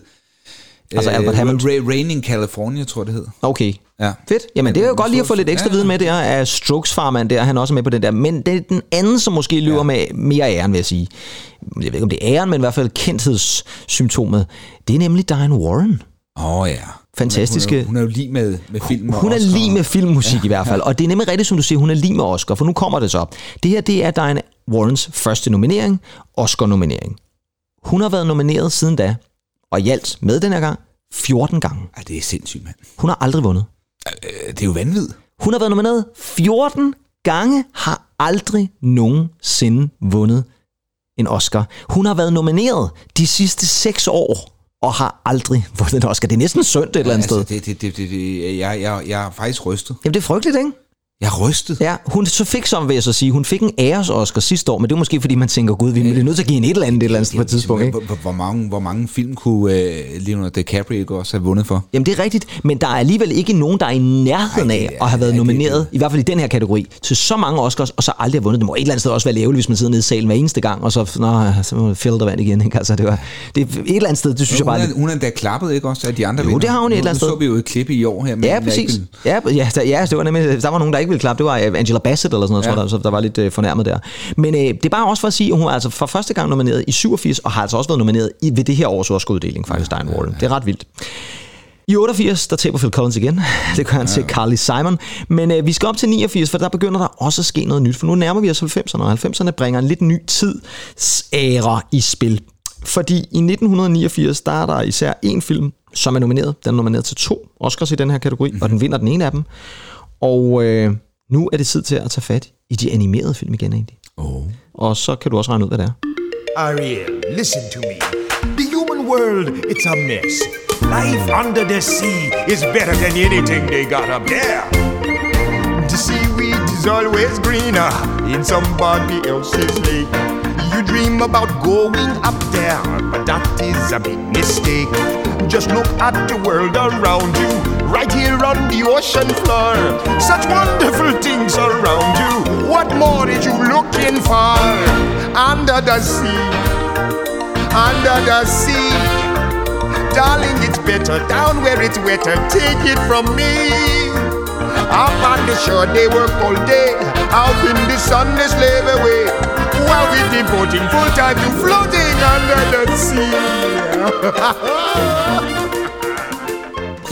Speaker 2: Altså Albert Hammond.
Speaker 3: Ra- Rain in California, tror jeg, det hed.
Speaker 2: Okay.
Speaker 3: Ja.
Speaker 2: Fedt. Jamen, det er jo
Speaker 3: Ja,
Speaker 2: godt lige at få lidt ekstra
Speaker 3: ja,
Speaker 2: viden med der af Strokes farmand der. Han er også med på den der. Men det er den anden, som måske løber ja. med mere æren, vil jeg sige. Jeg ved ikke, om det er æren, men i hvert fald kendthedssymptomet. Det er nemlig Diane Warren.
Speaker 3: Åh oh, ja.
Speaker 2: Fantastiske.
Speaker 3: Hun er, hun er jo lige med, med film og
Speaker 2: Hun er
Speaker 3: Oscar.
Speaker 2: lige med filmmusik ja, i hvert fald. Og det er nemlig rigtigt, som du siger, hun er lige med Oscar. For nu kommer det så. Det her, det er Diane Warrens første nominering. Oscar-nominering. Hun har været nomineret siden da. Og i alt med den her gang 14 gange.
Speaker 3: Ej, det er sindssygt, mand.
Speaker 2: Hun har aldrig vundet.
Speaker 3: Øh, Det er jo vanvittigt.
Speaker 2: Hun har været nomineret 14 gange, har aldrig nogensinde vundet en Oscar. Hun har været nomineret de sidste seks år, og har aldrig vundet en Oscar. Det er næsten synd et eller andet sted.
Speaker 3: Altså, det, det, det, det, det, jeg, jeg, jeg er faktisk rystet.
Speaker 2: Jamen, det er frygteligt, ikke?
Speaker 3: Jeg er rystet.
Speaker 2: Ja, hun så fik som, vil jeg så sige, hun fik en æres Oscar sidste år, men det er måske, fordi man tænker, gud, vi bliver nødt til at give hende et eller andet et eller andet på et tidspunkt, ikke?
Speaker 3: Hvor, mange, hvor mange film kunne uh, Leonardo DiCaprio ikke også have vundet for?
Speaker 2: Jamen det er rigtigt, men der er alligevel ikke nogen, der er i nærheden af at have været nomineret, i hvert fald i den her kategori, til så mange Oscars, og så aldrig har vundet. Det må et eller andet sted også være ærgerligt, hvis man sidder nede i salen hver eneste gang, og så, nå, så der vand igen. Ikke? Altså, det, var, det er et eller andet sted, det synes jeg
Speaker 3: hun,
Speaker 2: bare...
Speaker 3: er, hun er da klappet, ikke også, af de andre
Speaker 2: Jo,
Speaker 3: vinder?
Speaker 2: det har hun et
Speaker 3: Nu-
Speaker 2: eller andet
Speaker 3: nu
Speaker 2: sted.
Speaker 3: så vi jo et klip i år her. men
Speaker 2: Ja,
Speaker 3: er
Speaker 2: præcis. Ja, ja, der, ja, det var nemlig, der var nogen, der ikke ville klappe. Det var øh, Angela Bassett eller sådan noget, ja.
Speaker 3: Ja.
Speaker 2: tror jeg, der, der var lidt øh, fornærmet der. Men øh, det er bare også for at sige, at hun er altså for første gang nomineret i 87, og har altså også været nomineret i, ved det her års Oscar-uddeling, faktisk, Diane Warren. Det er ret vildt. I 88, der taber Phil Collins igen. Det gør han ja. til Carly Simon. Men øh, vi skal op til 89, for der begynder der også at ske noget nyt. For nu nærmer vi os 90'erne, og 90'erne bringer en lidt ny tidsæra i spil. Fordi i 1989, der er der især en film, som er nomineret. Den er nomineret til to Oscars i den her kategori, og den vinder den ene af dem. Og øh, nu er det tid til at tage fat i de animerede film igen egentlig.
Speaker 3: Oh.
Speaker 2: Og så kan du også regne ud, hvad det er.
Speaker 12: Ariel, listen to me. The human world, it's a mess. Life under the sea is better than anything they got up there. The seaweed is always greener in somebody else's lake. You dream about going up there, but that is a big mistake. Just look at the world around you, right here on the ocean floor. Such wonderful things around you. What more is you looking for? Under the sea, under the sea. Darling, it's better down where it's wetter. Take it from me. Up on the shore, they work all day. Out in the sun, they slave away. While we devoting full time to floating under the sea.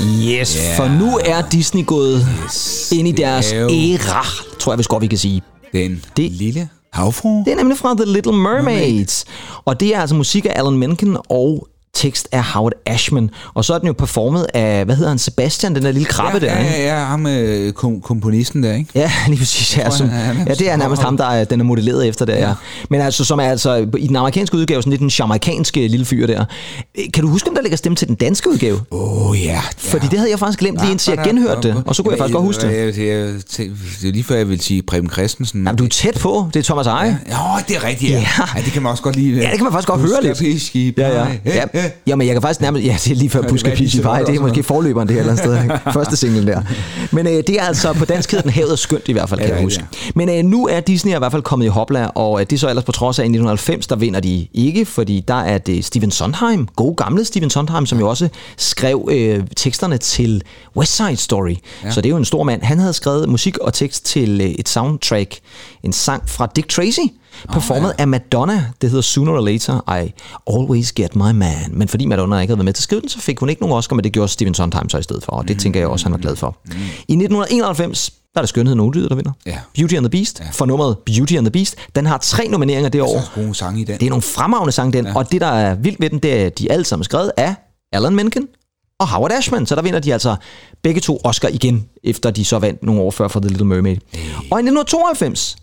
Speaker 2: Yes, yeah. for nu er Disney gået yes, ind i deres
Speaker 3: er
Speaker 2: æra, tror jeg, hvis godt vi kan sige.
Speaker 3: Den
Speaker 2: Det-
Speaker 3: lille havfru.
Speaker 2: Det er nemlig fra The Little Mermaids. Og det er altså musik af Alan Menken og tekst af Howard Ashman. Og så er den jo performet af, hvad hedder han, Sebastian, den der lille krabbe
Speaker 3: ja,
Speaker 2: der, ikke?
Speaker 3: ja, ja, ham øh, kom, komponisten der, ikke?
Speaker 2: Ja, lige præcis. Ja, som,
Speaker 3: han
Speaker 2: ja, det er nærmest ham, der er, den er modelleret efter der, ja. ja. Men altså, som er altså i den amerikanske udgave, sådan lidt den jamaikanske lille fyr der. Øh, Kan du huske, om der ligger stemme til den danske udgave?
Speaker 3: Åh, oh, ja. ja.
Speaker 2: Fordi det havde jeg faktisk glemt lige indtil jeg genhørte det, og så kunne jeg faktisk godt huske det.
Speaker 3: det. Er lige før, jeg vil sige Preben Christensen.
Speaker 2: Jamen, du er tæt på. Det er Thomas Eje.
Speaker 3: Ja, det er rigtigt, ja. Det kan man også godt lige...
Speaker 2: Ja, det kan man faktisk godt høre lidt. Ja. ja. Jamen, jeg kan faktisk nærmest... Ja, det er lige før Vej.
Speaker 3: godt
Speaker 2: Det er måske forløberen det her eller andet sted. ikke? Første single der. Men øh, det er altså på dansk hedder den Havet skønt i hvert fald, kan
Speaker 3: Ja,
Speaker 2: jeg
Speaker 3: ja,
Speaker 2: huske. Men øh, nu er Disney i hvert fald kommet i hopla, og øh, det er så ellers på trods af, at i 1990, der vinder de ikke, fordi der er det Steven Sondheim, god gamle Steven Sondheim, som jo også skrev øh, teksterne til West Side Story. Ja. Så det er jo en stor mand. Han havde skrevet musik og tekst til øh, et soundtrack, en sang fra Dick Tracy, performet af Madonna. Det hedder Sooner or Later, I Always Get My Man. Men fordi Madonna ikke havde været med til at skrive den, så fik hun ikke nogen Oscar, men det gjorde Steven Sondheim så i stedet for, og det
Speaker 3: Mm.
Speaker 2: tænker jeg også, han er glad for. I 1991, der er det Skønheden og der vinder.
Speaker 3: Ja.
Speaker 2: Beauty and the Beast, for nummeret Beauty and the Beast. Den har tre nomineringer det år.
Speaker 3: Så gode sange i den.
Speaker 2: Det er nogle fremragende sange, den. Ja. Og det, der er vildt ved den, det er, de alle sammen er skrevet af Alan Menken og Howard Ashman. Så der vinder de altså begge to Oscar igen, efter de så vandt nogle år før for The Little Mermaid. Og i 1992,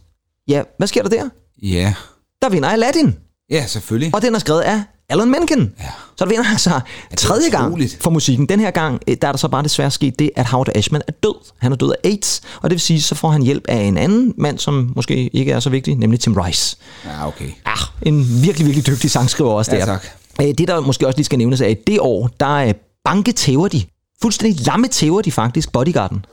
Speaker 2: ja, hvad sker der der?
Speaker 3: Ja.
Speaker 2: Der vinder Aladdin.
Speaker 3: Ja, selvfølgelig.
Speaker 2: Og den er skrevet af Alan Menken. Ja. Så der vinder altså tredje gang for musikken. Den her gang, øh, der er der så bare desværre sket det, at Howard Ashman er død. Han er død af AIDS, og det vil sige, så får han hjælp af en anden mand, som måske ikke er så vigtig, nemlig Tim Rice.
Speaker 3: Ja, okay.
Speaker 2: Ah, en virkelig, virkelig dygtig sangskriver også
Speaker 3: Ja,
Speaker 2: der.
Speaker 3: tak.
Speaker 2: Øh, Det, der måske også lige skal nævnes, er, at det år, der er banke tæver de. Fuldstændig lamme tæver de faktisk bodyguarden.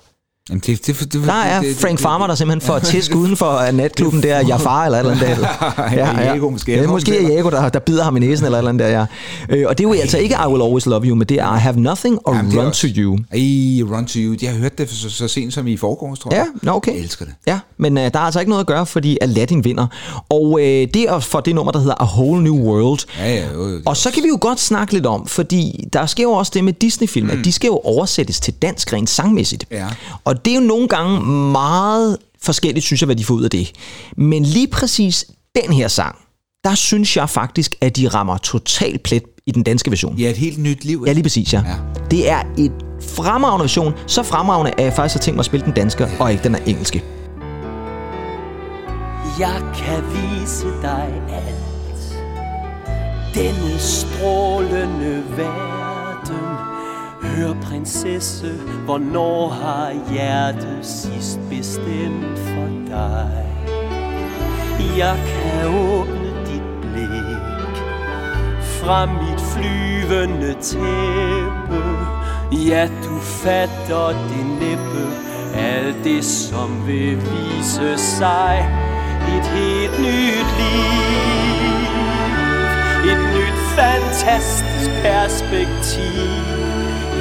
Speaker 3: Jamen, det, det, det, det,
Speaker 2: Der er
Speaker 3: det, det,
Speaker 2: Frank Farmer, der simpelthen får tisk uden for natklubben der, Jafar eller et eller andet der.
Speaker 3: Jago måske.
Speaker 2: Ja, måske er Jago, der, der bider ham i næsen eller et eller andet der, ja. Øh, og det er jo altså ikke I Will Always Love You, men det er I Have Nothing or
Speaker 3: Jamen,
Speaker 2: Run
Speaker 3: også-
Speaker 2: to You.
Speaker 3: Ej, Run to You. Jeg har hørt det så, så sent som i forgårs, tror
Speaker 2: Ja,
Speaker 3: jeg.
Speaker 2: nå okay.
Speaker 3: Jeg elsker det.
Speaker 2: Ja, men øh, der er altså ikke noget at gøre, fordi Aladdin vinder. Og øh, det er for det nummer, der hedder A Whole New World.
Speaker 3: Ja, ja, jo, jo.
Speaker 2: Og så kan vi jo godt snakke lidt om, fordi der sker jo også det med Disney-film, mm. at de skal jo oversættes til dansk rent sangmæssigt.
Speaker 3: Ja.
Speaker 2: Og det er jo nogle gange meget forskelligt, synes jeg, hvad de får ud af det. Men lige præcis den her sang, der synes jeg faktisk, at de rammer totalt plet i den danske version.
Speaker 3: Ja, et helt nyt liv.
Speaker 2: Ja, lige præcis, ja.
Speaker 3: Ja.
Speaker 2: Det er et fremragende version. Så fremragende, at jeg faktisk har tænkt mig at spille den danske, og ikke den er engelske.
Speaker 10: Jeg kan vise dig alt Denne strålende verden Hør prinsesse, hvornår har hjertet sidst bestemt for dig? Jeg kan åbne dit blik Fra mit flyvende tæppe. Ja, du fatter det næppe. Alt det, som vil vise sig. Et helt nyt liv. Et nyt fantastisk perspektiv.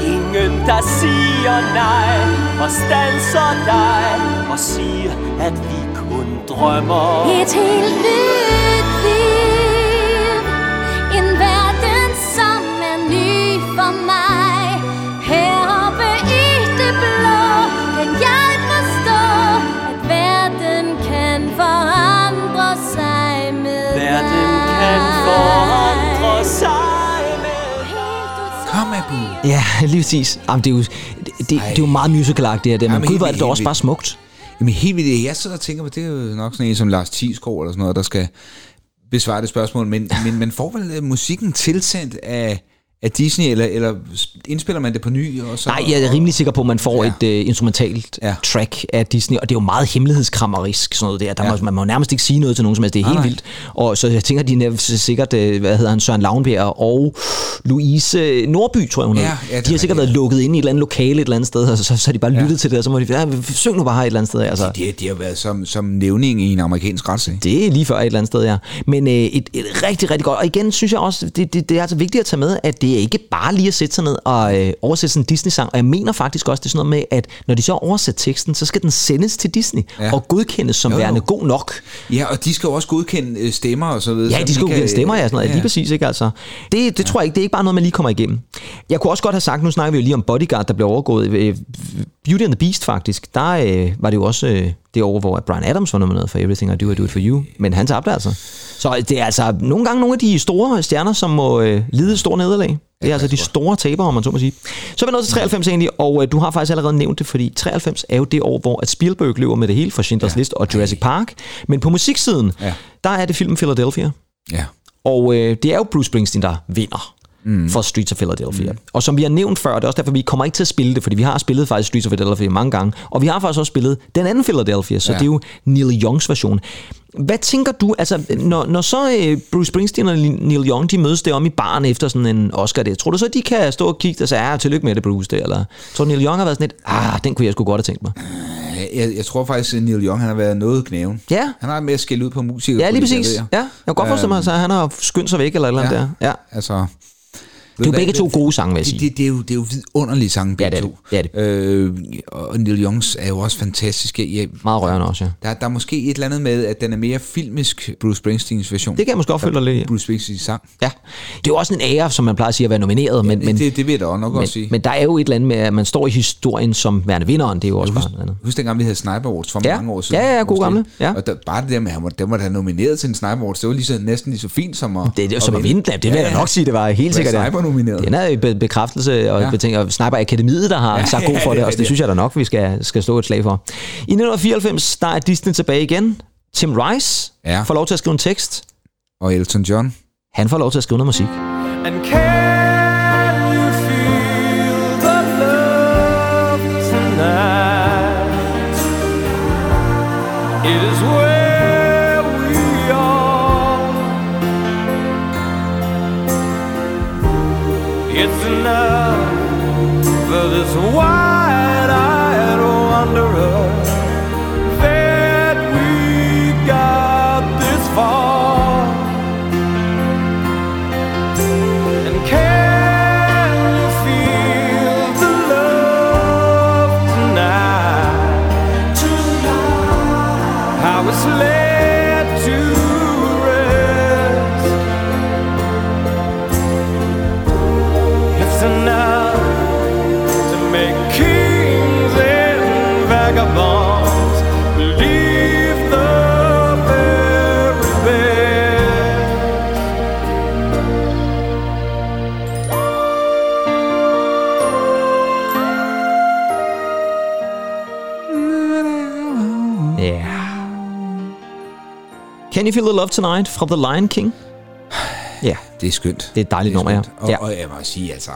Speaker 10: Ingen, der siger nej Og stanser dig Og siger, at vi kun drømmer.
Speaker 11: Et helt nyt liv. En verden, som er ny for mig.
Speaker 3: Abu.
Speaker 2: Ja, lige præcis. Jamen, det, er jo, det, det, det er jo meget musicalagtigt, det her, men
Speaker 3: Jamen,
Speaker 2: gud, er det da også bare smukt.
Speaker 3: Jamen helt vildt. Jeg sidder og tænker på, det er jo nok sådan en som Lars Thiesgaard eller sådan noget, der skal besvare det spørgsmål. Men, men man får vel øh, musikken tilsendt af, af Disney, eller, eller indspiller man det på ny? Og så,
Speaker 2: Nej, jeg er rimelig sikker på, at man får
Speaker 3: Ja.
Speaker 2: ja. et uh, instrumentalt
Speaker 3: Ja.
Speaker 2: ja. track af Disney, og det er jo meget hemmelighedskrammerisk, sådan noget der. der
Speaker 3: Ja.
Speaker 2: ja. må, man må nærmest ikke sige noget til nogen som helst. Det er helt
Speaker 3: nej.
Speaker 2: vildt. Og så jeg tænker, de er sikkert, uh, hvad hedder han, Søren Lavnbjerg og Louise Nordby, tror jeg hun
Speaker 3: Ja, ja,
Speaker 2: de har
Speaker 3: er
Speaker 2: sikkert været lukket inde i et eller andet lokale et eller andet sted, og så, så, så har de bare lyttet til det, og så må de, ja, syng nu bare her et eller andet sted. Altså.
Speaker 3: De, de har været som, som nævning i en amerikansk retssag.
Speaker 2: Det er lige før et eller andet sted, ja. Men øh, et, et rigtig, rigtig godt. Og igen synes jeg også, det, det, det er altså vigtigt at tage med, at det er ikke bare lige at sætte sig ned og øh, oversætte sådan en Disney-sang. Og jeg mener faktisk også, det er sådan noget med, at når de så oversætter teksten, så skal den sendes til Disney
Speaker 3: Ja.
Speaker 2: og godkendes som
Speaker 3: Jo,
Speaker 2: jo, værende god nok.
Speaker 3: Ja, og de skal jo også godkende øh, stemmer og så videre.
Speaker 2: Ja, de skal
Speaker 3: kan-
Speaker 2: give stemmer, ja, sådan noget.
Speaker 3: Ja.
Speaker 2: Ja. Lige præcis, ikke altså. Det, det ja. tror jeg ikke, det er ikke bare noget, man lige kommer igennem. Jeg kunne også godt have sagt, nu snakker vi jo lige om Bodyguard, der blev overgået. Øh, Beauty and the Beast faktisk, der øh, var det jo også øh, det år, hvor Brian Adams var nomineret for Everything I Do, I Do It For You. Men han tabte altså. Så det er altså nogle gange nogle af de store stjerner, som må øh, lide et stort nederlag. Det er altså de store tabere, om man så må sige. Så er vi nået til 93 egentlig, og øh, du har faktisk allerede nævnt det, fordi 93 er jo det år, hvor at Spielberg løber med det hele for Schindlers ja. List og Jurassic Park. Men på musiksiden,
Speaker 3: ja.
Speaker 2: der er det filmen Philadelphia.
Speaker 3: Ja.
Speaker 2: Og øh, det er jo Bruce Springsteen, der vinder mm. for Streets of Philadelphia. Mm. Og som vi har nævnt før, det er også derfor, vi kommer ikke til at spille det, fordi vi har spillet faktisk Streets of Philadelphia mange gange, og vi har faktisk også spillet den anden Philadelphia, så
Speaker 3: Ja.
Speaker 2: det er jo Neil Youngs version. Hvad tænker du, altså når, når så øh, Bruce Springsteen og Neil Young, de mødes derom i baren efter sådan en Oscar der, tror du så, de kan stå og kigge og sige, ja, tillykke med det, Bruce, det, eller tror du, Neil Young har været sådan lidt, ah, den kunne jeg sgu godt have tænkt mig.
Speaker 3: Jeg, jeg tror faktisk, at Neil Young han har været noget knæven.
Speaker 2: Ja.
Speaker 3: Han har med at skælde ud på musikere.
Speaker 2: Ja, lige præcis. Ja, jeg kan godt forestille mig, at han har skyndt sig væk eller et eller andet
Speaker 3: Ja.
Speaker 2: der. Ja.
Speaker 3: Altså,
Speaker 2: Det er jo begge to gode sange, vil jeg
Speaker 3: det,
Speaker 2: sige.
Speaker 3: det, det, er jo, det er jo vidunderlige sange, begge
Speaker 2: Ja, det er
Speaker 3: to.
Speaker 2: det. Ja,
Speaker 3: Øh, og Neil Youngs er jo også fantastiske. Jeg,
Speaker 2: Meget rørende også, ja.
Speaker 3: der, der er måske et eller andet med, at den er mere filmisk, Bruce Springsteens version.
Speaker 2: Det kan jeg måske dig lidt i.
Speaker 3: Bruce Springsteens sang.
Speaker 2: Ja, det er jo også en ære, som man plejer at sige, at være nomineret, men, men,
Speaker 3: det, det vil jeg da også nok
Speaker 2: men,
Speaker 3: også sige.
Speaker 2: men der er jo et eller andet med, at man står i historien som værende vinderen, det er jo også bare noget andet.
Speaker 3: Husk dengang, vi havde Sniper Awards for
Speaker 2: Ja.
Speaker 3: mange år siden.
Speaker 2: Ja, ja,
Speaker 3: Måske.
Speaker 2: gamle. Ja.
Speaker 3: Og der, bare det der med, at han var, var nomineret til en Sniper Awards, det var lige så, næsten lige så fint som at
Speaker 2: Det, det er som at vinde, det vil jeg nok sige, det var helt sikkert.
Speaker 3: Sniper nomineret.
Speaker 2: Den er jo be- bekræftelse og
Speaker 3: Ja.
Speaker 2: beting, og Sniper Akademiet, der har
Speaker 3: Ja,
Speaker 2: sagt god for
Speaker 3: ja,
Speaker 2: det, og det
Speaker 3: det-
Speaker 2: synes jeg da nok, vi skal, skal stå et slag for. I 1994, der er Disney tilbage igen. Tim Rice
Speaker 3: Ja.
Speaker 2: får lov til at skrive en tekst.
Speaker 3: Og Elton John.
Speaker 2: Han får lov til at skrive noget musik.
Speaker 10: And can
Speaker 2: Can You Feel the Love Tonight fra The Lion King? Ja,
Speaker 3: Det er skønt.
Speaker 2: det er et dejligt nummer, ja.
Speaker 3: Og,
Speaker 2: ja.
Speaker 3: og jeg må sige, altså,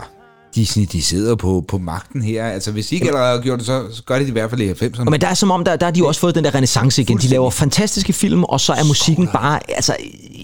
Speaker 3: Disney, de sidder på, på magten her. Altså, hvis de ikke allerede har gjort det, så, gør de det i hvert fald i 90'erne.
Speaker 2: Men der er som om, der, der har de jo også fået den der renaissance igen. De laver fantastiske film, og så er musikken bare, altså,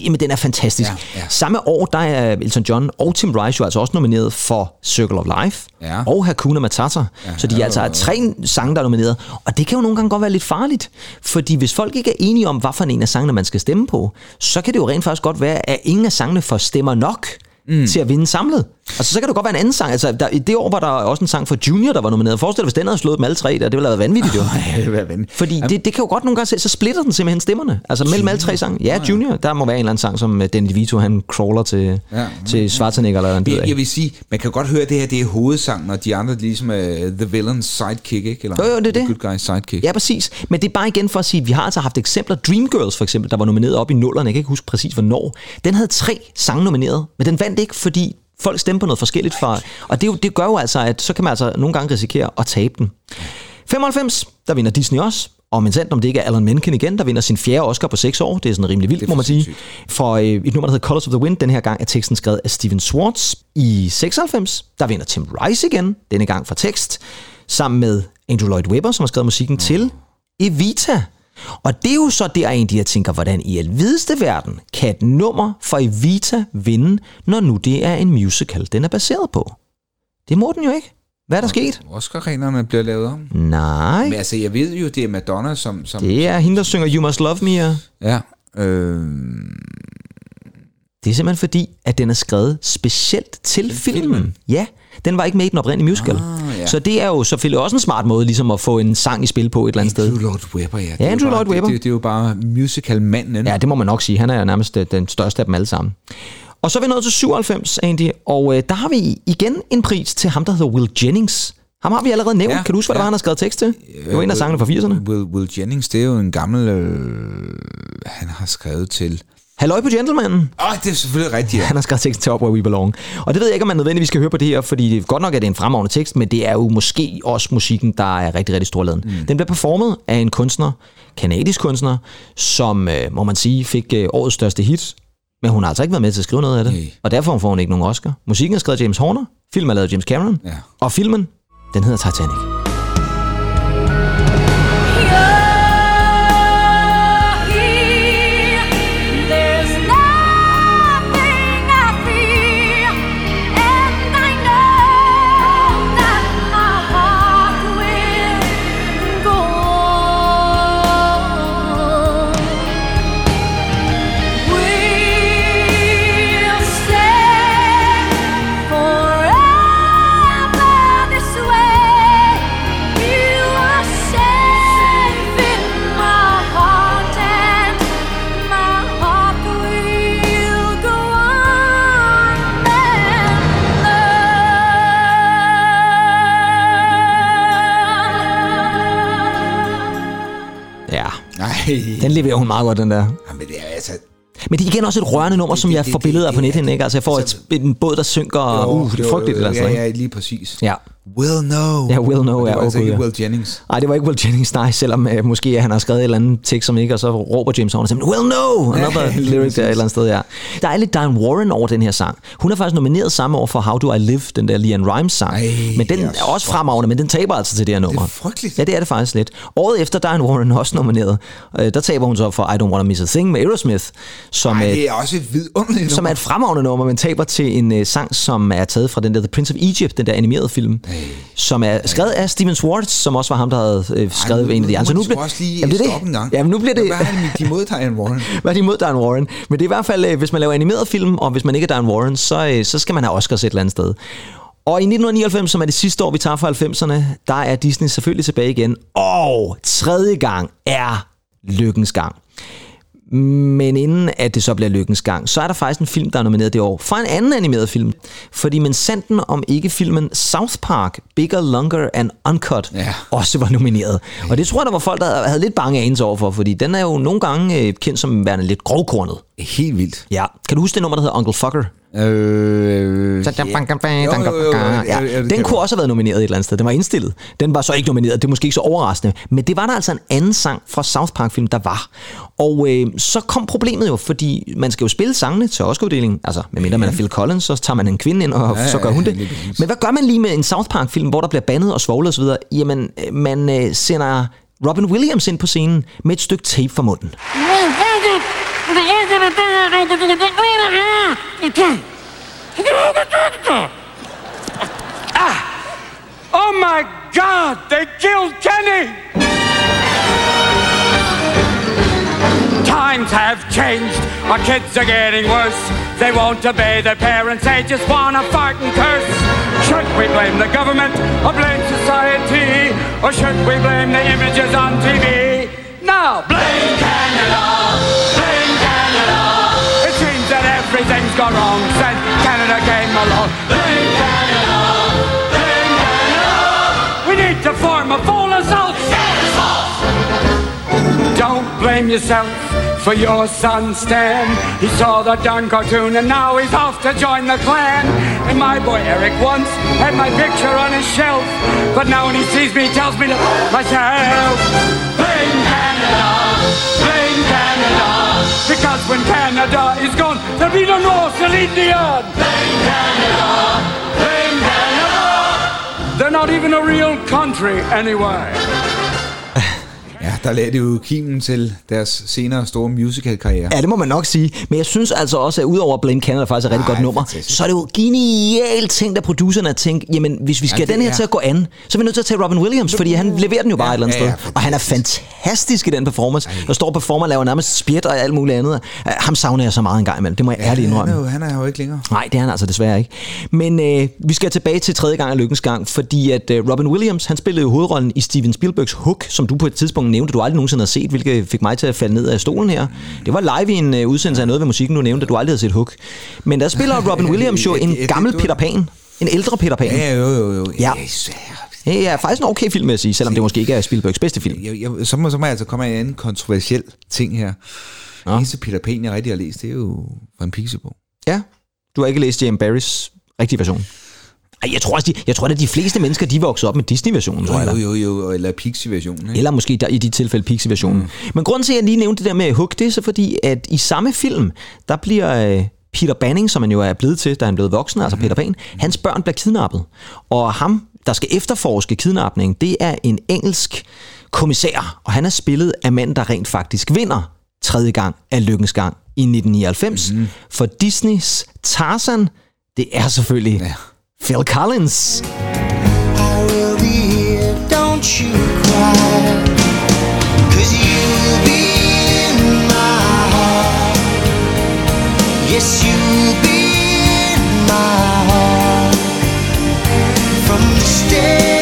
Speaker 2: jamen den er fantastisk.
Speaker 3: Ja, ja.
Speaker 2: Samme år, der er Elton John og Tim Rice jo altså også nomineret for Circle of Life,
Speaker 3: Ja.
Speaker 2: og Hakuna Matata. Ja, så de er altså tre sange, der er nomineret. Og det kan jo nogle gange godt være lidt farligt, fordi hvis folk ikke er enige om, hvad for en af sangene, man skal stemme på, så kan det jo rent faktisk godt være, at ingen af sangene får stemmer nok mm. til at vinde samlet. Altså, så kan det godt være en anden sang. Altså, der, i det år var der også en sang for Junior, der var nomineret. Forestil dig, hvis den havde slået dem alle tre, der, det ville have været vanvittigt, jo.
Speaker 3: Ja, det være vanvittigt.
Speaker 2: Fordi det, det kan jo godt nogle gange se, så splitter den simpelthen stemmerne. Altså mellem alle tre sange. Ja, Junior, der må være en eller anden sang, som øh, Danny DeVito, han crawler til,
Speaker 3: Ja.
Speaker 2: til Schwarzenegger eller en
Speaker 3: Jeg, jeg vil sige, man kan godt høre, at det her det er hovedsangen, og de andre ligesom uh, The Villain's Sidekick, ikke? Eller
Speaker 2: Jo, jo, det er det.
Speaker 3: Good Guy's Sidekick.
Speaker 2: Ja, præcis. Men det er bare igen for at sige, at vi har altså haft eksempler. Dreamgirls for eksempel, der var nomineret op i nullerne. Jeg kan ikke huske præcis, hvornår. Den havde tre sange nomineret, men den vandt ikke, fordi folk stemte på noget forskelligt fra. Og det, jo- det gør jo altså, at så kan man altså nogle gange risikere at tabe den. 95, der vinder Disney også. Og men sandt om det ikke er Alan Menken igen, der vinder sin fjerde Oscar på seks år. Det er sådan rimelig vildt, må man sige. For øh, et nummer, der hedder Colors of the Wind, den her gang er teksten skrevet af Steven Swartz. I 96, der vinder Tim Rice igen, denne gang for tekst, sammen med Andrew Lloyd Webber, som har skrevet musikken til Evita. Og det er jo så der egentlig, jeg tænker, hvordan i alvideste verden kan et nummer for Evita vinde, når nu det er en musical, den er baseret på? Det må den jo ikke. Hvad er der sket?
Speaker 3: Oscar-reglerne bliver lavet om.
Speaker 2: Nej,
Speaker 3: Men altså, jeg ved jo, det er Madonna, som... som
Speaker 2: det er hende, der synger You Must Love Me. Ja.
Speaker 3: Ja. Øh,
Speaker 2: Det er simpelthen fordi, at den er skrevet specielt til filmen. filmen. Ja, den var ikke med i den oprindelige musical.
Speaker 3: Ah, ja.
Speaker 2: Så det er jo selvfølgelig også en smart måde ligesom at få en sang i spil på et eller andet sted.
Speaker 3: Andrew Lloyd Webber, ja. Det jo
Speaker 2: Andrew
Speaker 3: bare,
Speaker 2: Lloyd Webber.
Speaker 3: Det, det, det er jo bare musical-manden.
Speaker 2: Ja, det må man nok sige. Han er nærmest øh, den største af dem alle sammen. Og så er vi nået til 97, Andy, og øh, der har vi igen en pris til ham, der hedder Will Jennings. Ham har vi allerede nævnt.
Speaker 3: Ja,
Speaker 2: Ja, kan du huske, hvad ja.
Speaker 3: ja.
Speaker 2: det var, han har skrevet tekst til? Det var en af sangene fra 80'erne.
Speaker 3: Will, Will Jennings, det er jo en gammel... Øh, han har skrevet til...
Speaker 2: Halløj på Gentlemanden.
Speaker 3: Åh, det er selvfølgelig rigtigt, ja.
Speaker 2: Han har skrevet teksten til Up Where We Belong. Og det ved jeg ikke, om man nødvendigvis skal høre på det her, fordi det er godt nok, at det er en fremragende tekst, men det er jo måske også musikken, der er rigtig, rigtig storladen. Mm. Den bliver performet af en kunstner, kanadisk kunstner, som, øh, må man sige, fik øh, årets største hit, men hun har altså ikke været med til at skrive noget af det,
Speaker 3: Nej.
Speaker 2: og derfor får hun ikke nogen Oscar. Musikken er skrevet af James Horner, filmen er lavet af James Cameron,
Speaker 3: Ja.
Speaker 2: og filmen, den hedder Titanic. Ja,
Speaker 3: Nej.
Speaker 2: den leverer hun meget godt, den der.
Speaker 3: Jamen, det er altså...
Speaker 2: Men det er igen også et rørende nummer, som
Speaker 3: det-
Speaker 2: jeg
Speaker 3: det-
Speaker 2: får billeder af på nettet, ikke? Altså, jeg får
Speaker 3: altså-
Speaker 2: et, en båd, der synker, og uh, det er frygteligt, det der.
Speaker 3: Ja,
Speaker 2: ikke?
Speaker 3: ja, lige præcis.
Speaker 2: Ja.
Speaker 3: Will know.
Speaker 2: Ja, Will
Speaker 3: Og det
Speaker 2: ja,
Speaker 3: var
Speaker 2: åh,
Speaker 3: altså
Speaker 2: gud,
Speaker 3: ikke
Speaker 2: ja.
Speaker 3: Will Jennings.
Speaker 2: Nej, det var ikke Will Jennings, nej, selvom øh, måske han har skrevet et eller andet tekst, som ikke, og så råber James Horner simpelthen, Will know! Another
Speaker 3: Ja,
Speaker 2: lyric der et eller andet sted, ja. Der er lidt Diane Warren over den her sang. Hun er faktisk nomineret samme år for How Do I Live, den der Leanne Rimes sang.
Speaker 3: Ej,
Speaker 2: men den er, også fremragende, men den taber altså til det her nummer.
Speaker 3: Det er frygteligt.
Speaker 2: Ja, det er det faktisk lidt. Året efter, er Diane Warren også nomineret. Øh, der taber hun så for I Don't Wanna Miss a Thing med Aerosmith, som,
Speaker 3: Ej, det er også et vidunderligt
Speaker 2: som er
Speaker 3: nummer.
Speaker 2: et fremragende nummer, men taber til en øh, sang, som er taget fra den der The Prince of Egypt, den der animerede film, som er skrevet af Steven Swartz, som også var ham, der havde øh, skrevet
Speaker 3: Ej,
Speaker 2: en af de andre. Så
Speaker 3: nu
Speaker 2: nu
Speaker 3: du også lige
Speaker 2: Jamen, det er det.
Speaker 3: en gang.
Speaker 2: Jamen, nu bliver det...
Speaker 3: Hvad har de imod Diane Warren?
Speaker 2: Hvad er de imod Diane Warren? Men det er i hvert fald, øh, hvis man laver animeret film, og hvis man ikke er Diane Warren, så, øh, så skal man have Oscars et eller andet sted. Og i 1999, som er det sidste år, vi tager fra 90'erne, der er Disney selvfølgelig tilbage igen. Og tredje gang er lykkens gang. Men inden at det så bliver lykkens gang, så er der faktisk en film, der er nomineret det år fra en anden animeret film. Fordi men sanden om ikke filmen South Park, Bigger, Longer and Uncut
Speaker 3: Ja.
Speaker 2: også var nomineret. Og det tror jeg, der var folk, der havde lidt bange anelse over for, fordi den er jo nogle gange øh, kendt som værende lidt grovkornet.
Speaker 3: Helt vildt.
Speaker 2: Ja. Kan du huske det nummer, der hedder Uncle Fucker?
Speaker 3: Øh,
Speaker 2: Den kunne også have været nomineret et eller andet sted. Den var indstillet. Den var så ikke nomineret. Det er måske ikke så overraskende. Men det var der altså en anden sang fra South Park-film, der var. Og øh, så kom problemet jo, fordi man skal jo spille sangene til Oscar-uddelingen. Altså, medmindre man er Phil Collins, så tager man en kvinde ind, og
Speaker 3: Ja,
Speaker 2: så gør hun det. Men hvad gør man lige med en South Park-film, hvor der bliver bandet og svoglet osv.? Jamen, øh, man øh, sender Robin Williams ind på scenen med et stykke tape for munden. Ah!
Speaker 13: Oh my God! They killed Kenny! Times have changed. Our kids are getting worse. They won't obey their parents. They just want to fart and curse. Should we blame the government or blame society? Or should we blame the images on TV? No, blame Canada! Everything's gone wrong since Canada came along. Blame Canada! Blame Canada! We need to form a full assault! Don't blame yourself for your son Stan. He saw the darn cartoon and now he's off to join the clan. And my boy Eric once had my picture on his shelf, but now when he sees me, he tells me to myself. Blame Canada, blame Canada, because when Canada is gone, there'll be no North Celine Dion. Blame Canada, blame Canada. They're not even a real country anyway.
Speaker 3: Ja, der lagde det jo kimen til deres senere store musical-karriere.
Speaker 2: Ja, det må man nok sige. Men jeg synes altså også, at udover Blame Canada faktisk er et rigtig
Speaker 3: Ej,
Speaker 2: godt nummer,
Speaker 3: fantastisk.
Speaker 2: så er det jo genialt tænkt af producerne at tænke, jamen hvis vi skal
Speaker 3: Ja,
Speaker 2: den her
Speaker 3: er-
Speaker 2: til at gå an, så er vi nødt til at tage Robin Williams, fordi han leverer den jo bare
Speaker 3: Ja,
Speaker 2: et eller andet
Speaker 3: ja, ja,
Speaker 2: sted. Og han er fantastisk i den performance. Der står performer laver nærmest spjæt og alt muligt andet. Ham savner jeg så meget en gang imellem. Det må jeg ærligt
Speaker 3: han,
Speaker 2: indrømme.
Speaker 3: er jo, han er jo ikke længere.
Speaker 2: Nej, det er han altså desværre ikke. Men øh, vi skal tilbage til tredje gang af lykkens gang, fordi at øh, Robin Williams, han spillede jo hovedrollen i Steven Spielbergs Hook, som du på et tidspunkt nævnte, du aldrig nogensinde har set, hvilket fik mig til at falde ned af stolen her. Det var live i en øh, udsendelse af noget ved musikken, du nævnte, at du aldrig havde set Hook. Men der spiller Robin Williams jo en
Speaker 3: Ja,
Speaker 2: gammel Peter Pan. En ældre Peter Pan.
Speaker 3: Ja, jo, jo, jo.
Speaker 2: Ja.
Speaker 3: Ja,
Speaker 2: Det er faktisk en okay film, vil jeg sige, selvom det måske ikke er Spielbergs bedste film.
Speaker 3: jeg, jeg, så, må, så må jeg altså komme med en anden kontroversiel ting her. Det eneste Peter Pan, jeg rigtig har læst, det er jo fra en pixiebog.
Speaker 2: Ja, du har ikke læst Jim Barrys rigtige version. Ej, jeg tror, også, de, jeg tror at de fleste mennesker, de voksede op med Disney-versionen, tror jeg.
Speaker 3: Jo, jo, jo, jo, eller Pixie-versionen. ikke?
Speaker 2: Eller måske der, i de tilfælde Pixie-versionen. Mm. Men grunden til, at jeg lige nævnte det der med Hook, det er så fordi, at i samme film, der bliver øh, Peter Banning, som han jo er blevet til, da han blev voksen, altså Peter Pan, hans børn bliver kidnappet. Og ham, der skal efterforske kidnapningen, det er en engelsk kommissær, og han er spillet af manden, der rent faktisk vinder tredje gang af Lykkens Gang i 1999. Mm. For Disneys Tarzan, det er selvfølgelig ja. Phil Collins.
Speaker 8: I will be here, don't you cry. Cause you'll be in my heart. Yes, you'll be in my heart. From this day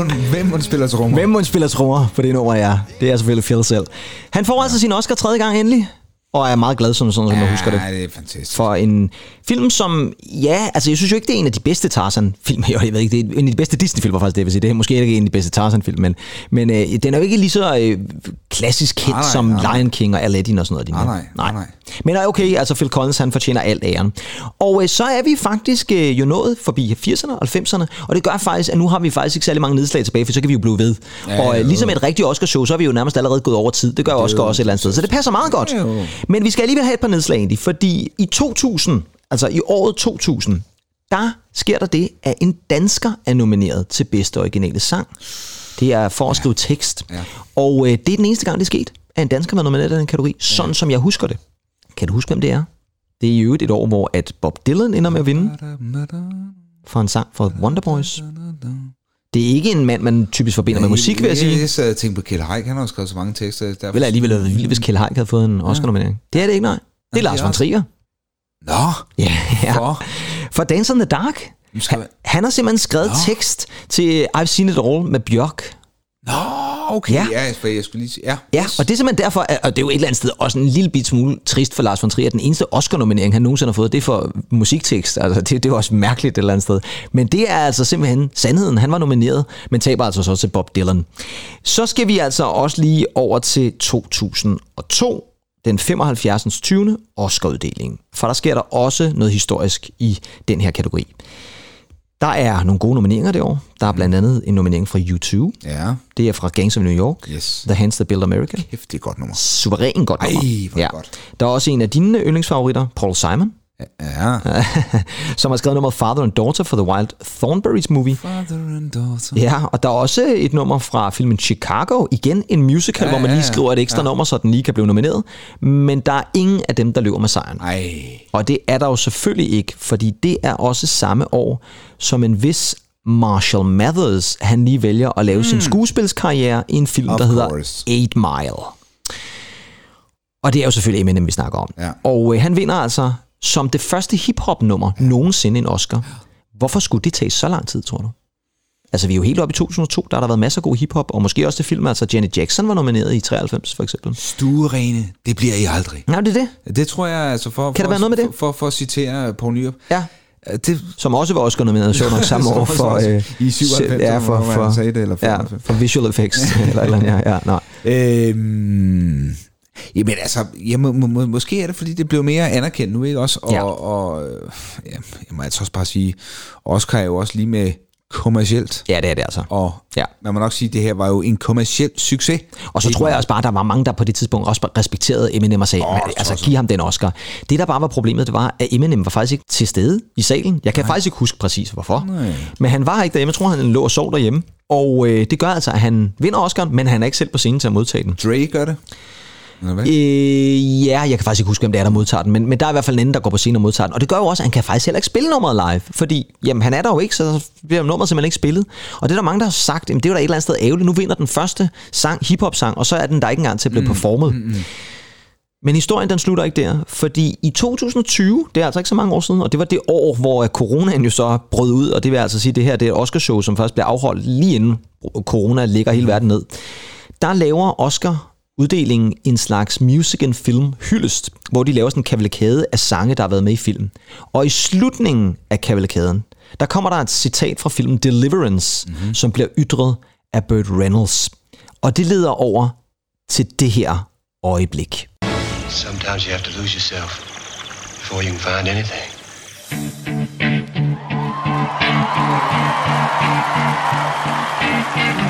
Speaker 8: hun,
Speaker 3: Hvem, hun spiller trommer?
Speaker 2: Hvem hun spiller trommer på det nummer, ja. Det er selvfølgelig Phil selv. Han får altså sin Oscar tredje gang endelig, og er meget glad, som, sådan, som jeg husker det.
Speaker 3: Ja, det er fantastisk.
Speaker 2: For en film, som, ja, altså jeg synes jo ikke, det er en af de bedste Tarzan-film. Jeg ved ikke, det er en af de bedste Disney-film, faktisk det vil sige. Det er måske ikke en af de bedste Tarzan-film, men, men øh, den er jo ikke lige så øh, klassisk hit
Speaker 3: Nej, nej,
Speaker 2: som
Speaker 3: nej.
Speaker 2: Lion King og Aladdin og sådan noget.
Speaker 3: Nej, nej, nej, nej.
Speaker 2: Men okay, altså Phil Collins, han fortjener alt æren. Og øh, så er vi faktisk øh, jo nået forbi 80'erne og 90'erne, og det gør faktisk, at nu har vi faktisk ikke særlig mange nedslag tilbage, for så kan vi jo blive ved.
Speaker 3: Ja,
Speaker 2: og øh, ligesom et rigtigt Oscar-show, så er vi jo nærmest allerede gået over tid. Det gør Oscar også et eller andet sted, så det passer meget godt.
Speaker 3: Jo.
Speaker 2: Men vi skal alligevel have et par nedslag egentlig, fordi i 2000, altså i året 2000, der sker der det, at en dansker er nomineret til bedste originale sang. Det er for at skrive tekst.
Speaker 3: Ja.
Speaker 2: Og øh, det er den eneste gang, det er sket, at en dansker var nomineret i den kategori, sådan som jeg husker det. Kan du huske, hvem det er? Det er i øvrigt et år, hvor at Bob Dylan ender med at vinde for en sang fra Wonder Boys. Det er ikke en mand, man typisk forbinder med musik, vil jeg sige.
Speaker 3: Jeg sad og tænkte på Kjell Haik, han har jo skrevet så mange tekster. Derfor...
Speaker 2: Ville alligevel være vildt, hvis Kjell Haik havde fået en Oscar-nominering. Det er det ikke, nej. Det er Lars von Trier.
Speaker 3: Nå,
Speaker 2: Ja, ja.
Speaker 3: for.
Speaker 2: For Dance on the Dark. Han, han har simpelthen skrevet
Speaker 3: Nå.
Speaker 2: tekst til I've Seen It All med Bjørk.
Speaker 3: Nå, okay.
Speaker 2: Ja.
Speaker 3: Ja, for jeg skulle lige sige... Ja,
Speaker 2: Ja, og det er simpelthen derfor, at- og det er jo et eller andet sted også en lille bit smule trist for Lars von Trier. Den eneste Oscar-nominering, han nogensinde har fået, det er for musiktekst. Altså, det, det er jo også mærkeligt et eller andet sted. Men det er altså simpelthen sandheden. Han var nomineret, men taber altså så til Bob Dylan. Så skal vi altså også lige over til 2002, den 75. 20. Oscar-uddeling. For der sker der også noget historisk i den her kategori. Der er nogle gode nomineringer det år. Der er blandt andet en nominering fra U2.
Speaker 3: Ja,
Speaker 2: Det er fra Gangs of New York.
Speaker 3: yes.
Speaker 2: The Hands That Build America.
Speaker 3: Kæft, det er godt nummer.
Speaker 2: Suveræn godt nummer.
Speaker 3: Ej, hvor det godt.
Speaker 2: Der er også en af dine yndlingsfavoritter, Paul Simon,
Speaker 3: Ja.
Speaker 2: som har skrevet nummeret Father and Daughter for The Wild Thornberrys Movie.
Speaker 3: Father and daughter.
Speaker 2: Ja, og der er også et nummer fra filmen Chicago. Igen en musical,
Speaker 3: Ja,
Speaker 2: hvor man lige skriver et ekstra
Speaker 3: Ja.
Speaker 2: nummer, så den lige kan blive nomineret. Men der er ingen af dem, der løber med sejren.
Speaker 3: Ej.
Speaker 2: Og det er der jo selvfølgelig ikke, fordi det er også samme år, som en vis Marshall Mathers, han lige vælger at lave mm. sin skuespilskarriere i en film,
Speaker 3: Of
Speaker 2: der hedder
Speaker 3: course.
Speaker 2: 8 Mile. Og det er jo selvfølgelig Eminem, vi snakker om.
Speaker 3: Ja.
Speaker 2: Og øh, han vinder altså som det første hiphop-nummer nogensinde en Oscar. Hvorfor skulle det tage så lang tid, tror du? Altså, vi er jo helt oppe i 2002, der har der været masser af god hiphop, og måske også til film, altså Janet Jackson var nomineret i 93, for eksempel.
Speaker 3: Stuerene, det bliver I aldrig.
Speaker 2: Nej, det er det.
Speaker 3: Det tror jeg, altså for...
Speaker 2: Kan der
Speaker 3: for,
Speaker 2: være noget med det?
Speaker 3: For, for, for at citere Paul Nyrup.
Speaker 2: Ja.
Speaker 3: Det,
Speaker 2: Som også var Oscar nomineret, så nok samme år for... øh,
Speaker 3: i 97,
Speaker 2: ja, for, for,
Speaker 3: sagde det, eller
Speaker 2: ja,
Speaker 3: 95.
Speaker 2: for visual effects, eller, eller ja, ja, nej.
Speaker 3: Øhm, jamen altså, ja, må, må, må, måske er det, fordi det blev mere anerkendt nu, ikke også? Og,
Speaker 2: Ja.
Speaker 3: og øh, ja, jeg må altså også bare sige, Oscar er jo også lige med kommercielt.
Speaker 2: Ja, det er det altså.
Speaker 3: Og
Speaker 2: Ja.
Speaker 3: man må nok sige, at det her var jo en kommerciel succes.
Speaker 2: Og så tror jeg også bare, at der var mange, der på det tidspunkt også respekterede Eminem og sagde, oh, altså
Speaker 3: jeg så.
Speaker 2: giv ham den Oscar. Det, der bare var problemet, det var, at Eminem var faktisk ikke til stede i salen. Jeg kan faktisk ikke huske præcis, hvorfor.
Speaker 3: Nej.
Speaker 2: Men han var ikke derhjemme. Jeg tror, han lå og sov derhjemme. Og øh, det gør altså, at han vinder Oscar, men han er ikke selv på scenen til at modtage den.
Speaker 3: Dre gør det.
Speaker 2: Øh, ja, jeg kan faktisk ikke huske, hvem det er, der modtager den, men, men der er i hvert fald en anden, der går på scenen og modtager den. Og det gør jo også, at han kan faktisk heller ikke spille nummeret live, fordi jamen, han er der jo ikke, så bliver nummeret simpelthen ikke spillet. Og det er der mange, der har sagt, jamen, det er jo da et eller andet sted ærgerligt. Nu vinder den første sang, hiphop-sang, og så er den der ikke engang til at blive mm, performet. Mm, mm. Men historien den slutter ikke der, fordi i 2020, det er altså ikke så mange år siden, og det var det år, hvor coronaen jo så brød ud, og det vil altså sige, at det her det er Oscarshow, som først bliver afholdt lige inden corona ligger hele verden ned. Der laver Oscar uddelingen en slags music and film hyldest, hvor de laver sådan en kavalkade af sange, der har været med i filmen. Og i slutningen af kavalkaden, der kommer der et citat fra filmen Deliverance, mm-hmm. som bliver ytret af Burt Reynolds. Og det leder over til det her øjeblik.
Speaker 14: Sometimes you have to lose yourself before you can find anything.
Speaker 15: Everything you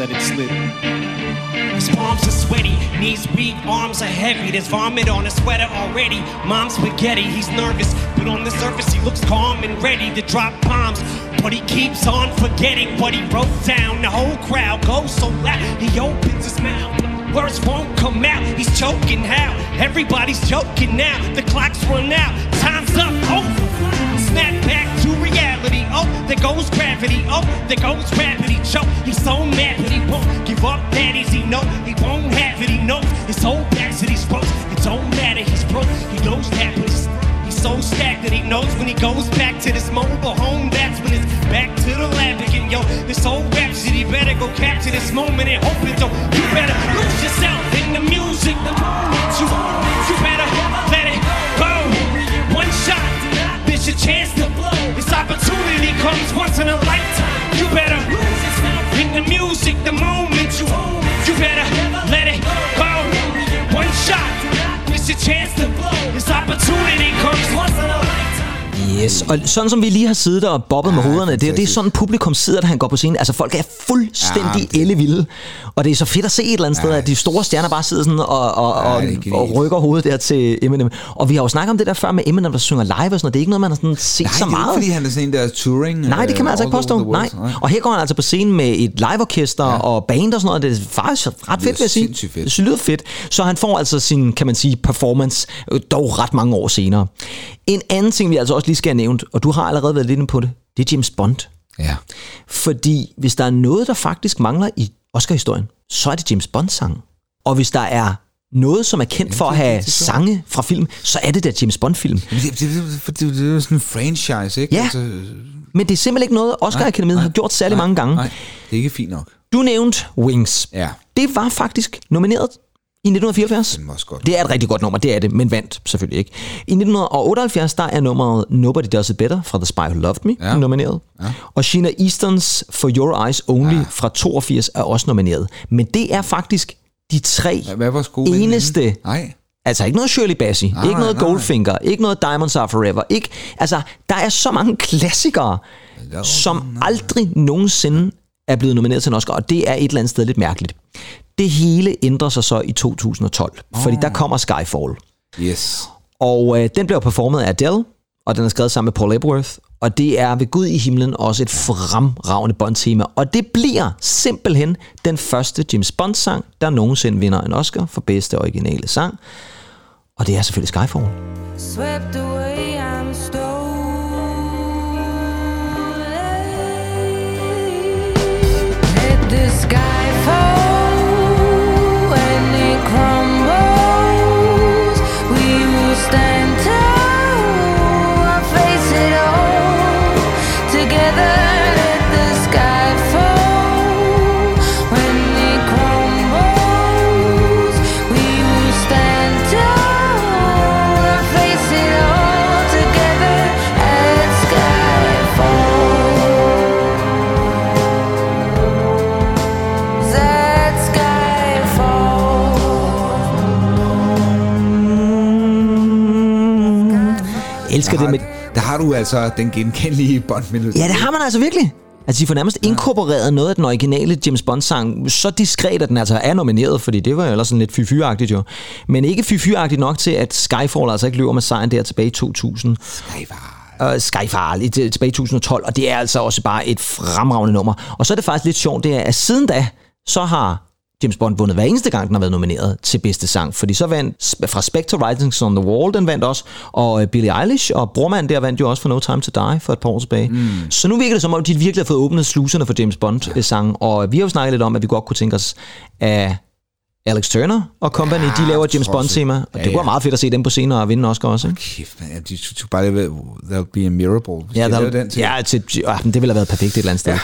Speaker 15: let it slip.
Speaker 10: His palms are sweaty, knees weak, arms are heavy. There's vomit on his sweater already. Mom's spaghetti, he's nervous, but on the surface he looks calm and ready to drop bombs. But he keeps on forgetting what he wrote down. The whole crowd goes so loud, he opens his mouth. Words won't come out, he's choking how? Everybody's joking now, the clock's run out, time's up, over. Oh, there goes gravity. Oh, there goes gravity. Choke. He's so mad, but he won't give up. That he know he won't have it. He knows his whole back to these ropes. It don't matter. He's broke. He knows that, but he's, he's so stacked that he knows when he goes back to this mobile home. That's when it's back to the lab again. Yo, this whole rhapsody better go capture this moment and hope it don't. You better lose yourself in the music. The moment you, you better let it go. One shot. This your chance comes once in a lifetime. You better in the music, the moment you You better let it go. One shot. This your chance to blow. This opportunity comes once.
Speaker 2: Yes, og sådan som vi lige har siddet og bobbet med hovederne, det, er- det er sådan publikum sidder, da han går på scenen. Altså folk er fuldstændig ja, ellevilde, og det er så fedt at se et eller andet sted, at de store stjerner bare sidder sådan og, og, og,
Speaker 3: er genialt.
Speaker 2: og rykker hovedet der til Eminem. Og vi har jo snakket om det der før med Eminem, der synger live og sådan noget. Det er ikke noget, man har sådan set
Speaker 3: Nej,
Speaker 2: så
Speaker 3: det er
Speaker 2: meget.
Speaker 3: ikke, fordi han er sådan en der touring.
Speaker 2: Nej, det kan man
Speaker 3: øh,
Speaker 2: altså ikke påstå. Nej. Og her går han altså på scenen med et liveorkester ja. og band og sådan noget. Det er faktisk ret fedt, vil jeg sige.
Speaker 3: fedt.
Speaker 2: Det lyder fedt. Så han får altså sin, kan man sige, performance øh, dog ret mange år senere. En anden ting, vi altså også lige skal have nævnt, og du har allerede været lidt inde på det, det er James Bond.
Speaker 3: Ja.
Speaker 2: Fordi hvis der er noget, der faktisk mangler i Oscar-historien, så er det James Bond-sang. Og hvis der er noget, som er kendt for at have sange fra film, så er det der James Bond-film.
Speaker 3: Det, det, det, det, det er sådan en franchise, ikke?
Speaker 2: Ja.
Speaker 3: Altså,
Speaker 2: Men det er simpelthen ikke noget, Oscar-akademiet har gjort særlig mange gange.
Speaker 3: nej, det er ikke fint nok.
Speaker 2: Du nævnte Wings.
Speaker 3: Ja.
Speaker 2: Det var faktisk nomineret i 1974.
Speaker 3: Den var også godt.
Speaker 2: Det er et rigtig godt nummer, det er det, men vandt selvfølgelig ikke. I 1978, der er nummeret Nobody Does It Better fra The Spy Who Loved Me
Speaker 3: Ja.
Speaker 2: nomineret.
Speaker 3: Ja.
Speaker 2: Og Sheena Eastons For Your Eyes Only ja. fra 82 er også nomineret. Men det er faktisk de tre
Speaker 3: Hvad- var
Speaker 2: eneste...
Speaker 3: Nej.
Speaker 2: Altså ikke noget Shirley Bassey,
Speaker 3: Nej,
Speaker 2: ikke
Speaker 3: nej,
Speaker 2: noget
Speaker 3: nej.
Speaker 2: Goldfinger, ikke noget Diamonds Are Forever. Ikke, altså, der er så mange klassikere, som aldrig nogensinde er blevet nomineret til en Oscar, og det er et eller andet sted lidt mærkeligt. Det hele ændrer sig så i 2012, fordi der kommer Skyfall.
Speaker 3: Yes.
Speaker 2: Og øh, den bliver performet af Adele, og den er skrevet sammen med Paul Epworth. Og det er ved Gud i himlen også et fremragende Bond-tema. Og det bliver simpelthen den første James Bond-sang, der nogensinde vinder en Oscar for bedste originale sang. Og det er selvfølgelig Skyfall.
Speaker 16: Swept away, I'm stolen. The sky fall
Speaker 2: elsker
Speaker 3: der
Speaker 2: det med...
Speaker 3: har, Der har du altså den genkendelige Bond-melodi.
Speaker 2: Ja, det har man altså virkelig. Altså, de får nærmest inkorporeret noget af den originale James Bond-sang, så diskret, at den altså er nomineret, fordi det var jo ellers sådan lidt fy jo. Men ikke fy nok til, at Skyfall altså ikke løber med sejren der tilbage i 2000. Skyfall. Uh, Skyfall tilbage i 2012, og det er altså også bare et fremragende nummer. Og så er det faktisk lidt sjovt, det er, at siden da, så har James Bond vundet hver eneste gang, den har været nomineret til bedste sang. Fordi så vandt fra Spectre Writings on the Wall, den vandt også, og øh, Billie Eilish og Brormand der vandt jo også for No Time to Die for et par år tilbage. Mm. Så nu virker det som om, de virkelig har fået åbnet sluserne for James Bond-sang, og vi har jo snakket lidt om, at vi godt kunne tænke os af Alex Turner og Company, ja, de laver James. Bond-tema, og
Speaker 3: Ja,
Speaker 2: det kunne være
Speaker 3: ja.
Speaker 2: meget fedt at se dem på scenen og vinde Oscar også. Ikke?
Speaker 3: Kæft, man. De skulle bare lave There'll Be a Miracle. Hvis
Speaker 2: Ja,
Speaker 3: de
Speaker 2: der,
Speaker 3: den til.
Speaker 2: ja, til, ja, det ville have været perfekt et eller andet sted. Ja.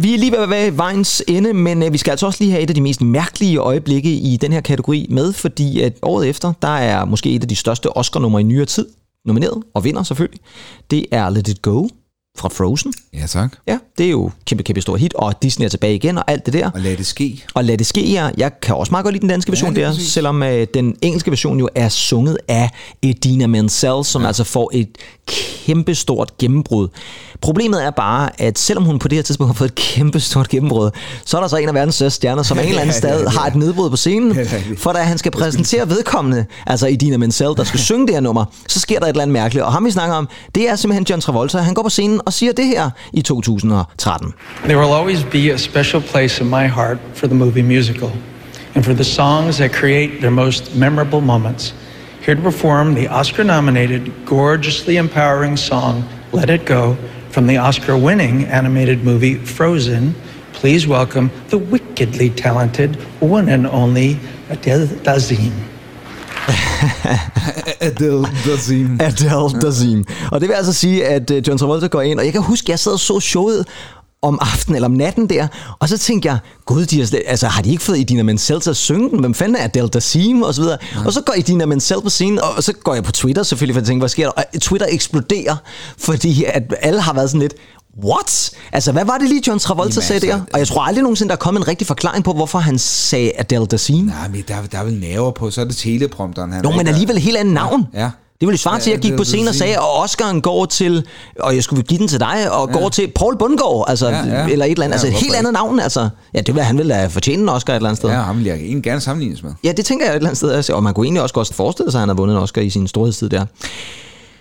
Speaker 2: Vi er lige ved at være ved vejens ende, men øh, vi skal altså også lige have et af de mest mærkelige øjeblikke i den her kategori med, fordi at året efter, der er måske et af de største Oscar-numre i nyere tid nomineret, og vinder selvfølgelig. Det er Let It Go fra Frozen.
Speaker 3: Ja, tak.
Speaker 2: Ja, det er jo kæmpe, kæmpe stor hit, og Disney er tilbage igen, og alt det der.
Speaker 3: Og lad det ske.
Speaker 2: Og lad det ske, ja. Jeg kan også meget godt lide den danske version
Speaker 3: lige
Speaker 2: der,
Speaker 3: præcis.
Speaker 2: selvom øh, den engelske version jo er sunget af Edina Menzel, som ja. altså får et kæmpe stort gennembrud. Problemet er bare, at selvom hun på det her tidspunkt har fået et kæmpe stort gennembrud, så er der så en af verdens største stjerner, som af en eller anden
Speaker 3: Ja, ja,
Speaker 2: sted
Speaker 3: ja.
Speaker 2: har et nedbrud på scenen, for da han skal præsentere vedkommende, altså Edina Menzel, der skal synge det her nummer, så sker der et eller andet mærkeligt. Og ham vi snakker om, det er simpelthen John Travolta. Han går på scenen og siger det her i 2013.
Speaker 17: There will always be a special place in my heart for the movie musical and for the songs that create their most memorable moments. Here to perform the Oscar nominated, gorgeously empowering song Let It Go from the Oscar winning animated movie Frozen, please welcome the wickedly talented one and only Adele Dazeem.
Speaker 3: Adele Dazeem.
Speaker 2: Adele Dazeem. Og det vil altså sige, at øh, John Travolta går ind, og jeg kan huske, at jeg sad og så showet om aftenen eller om natten der, og så tænkte jeg, gud, de har, slet, altså, har de ikke fået Idina Menzel til at synge den? Hvem fanden er Adele Dazeem? Og så videre. Og så går Idina Menzel på scenen, og så går jeg på Twitter selvfølgelig, for jeg tænker, hvad sker der? Og Twitter eksploderer, fordi at alle har været sådan lidt, What? Altså, hvad var det lige, John Travolta
Speaker 3: Jamen,
Speaker 2: sagde
Speaker 3: altså,
Speaker 2: der? Og jeg tror aldrig nogensinde, der er kommet en rigtig forklaring på, hvorfor han sagde Adele Dazeem.
Speaker 3: Nej, men der, der er vel nerver på, så er det teleprompteren. Han er
Speaker 2: men alligevel et helt andet navn.
Speaker 3: Ja.
Speaker 2: Det ville svare til, at jeg
Speaker 3: Ja,
Speaker 2: gik
Speaker 3: det
Speaker 2: på
Speaker 3: vil
Speaker 2: scenen og sagde, og Oscar'en går til, og jeg skulle give den til dig, og
Speaker 3: Ja.
Speaker 2: går til Paul Bundgaard, altså,
Speaker 3: Ja, ja.
Speaker 2: eller et eller andet,
Speaker 3: Ja,
Speaker 2: altså et helt
Speaker 3: ikke?
Speaker 2: andet navn, altså. Ja, det vil han ville da fortjene en Oscar et eller andet sted.
Speaker 3: Ja, ham vil jeg egentlig gerne sammenlignes med.
Speaker 2: Ja, det tænker jeg et eller andet sted. Altså, Og man kunne egentlig også godt forestille sig, at han har vundet en Oscar i sin storhedstid der.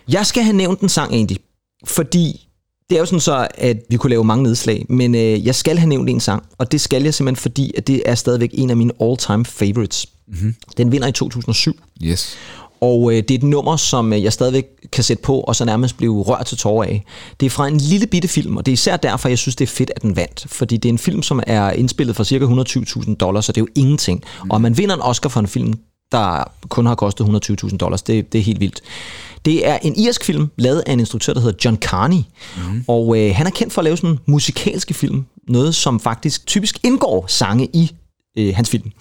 Speaker 2: Jeg skal have nævnt den sang egentlig, fordi det er jo sådan så, at vi kunne lave mange nedslag, men øh, jeg skal have nævnt en sang, og det skal jeg simpelthen, fordi at det er stadigvæk en af mine all-time favorites.
Speaker 3: Mhm.
Speaker 2: Den vinder i 2007.
Speaker 3: Yes.
Speaker 2: Og øh, det er et nummer, som øh, jeg stadigvæk kan sætte på, og så nærmest blive rørt til tårer af. Det er fra en lille bitte film, og det er især derfor, jeg synes, det er fedt, at den vandt. Fordi det er en film, som er indspillet for cirka 120.000 dollars, så det er jo ingenting. Mm. Og man vinder en Oscar for en film, der kun har kostet 120.000 dollars. Det, det er helt vildt. Det er en irsk film, lavet af en instruktør, der hedder John Carney. Mm. Og øh, han er kendt for at lave sådan musikalske film. Noget, som faktisk typisk indgår sange i øh, hans film.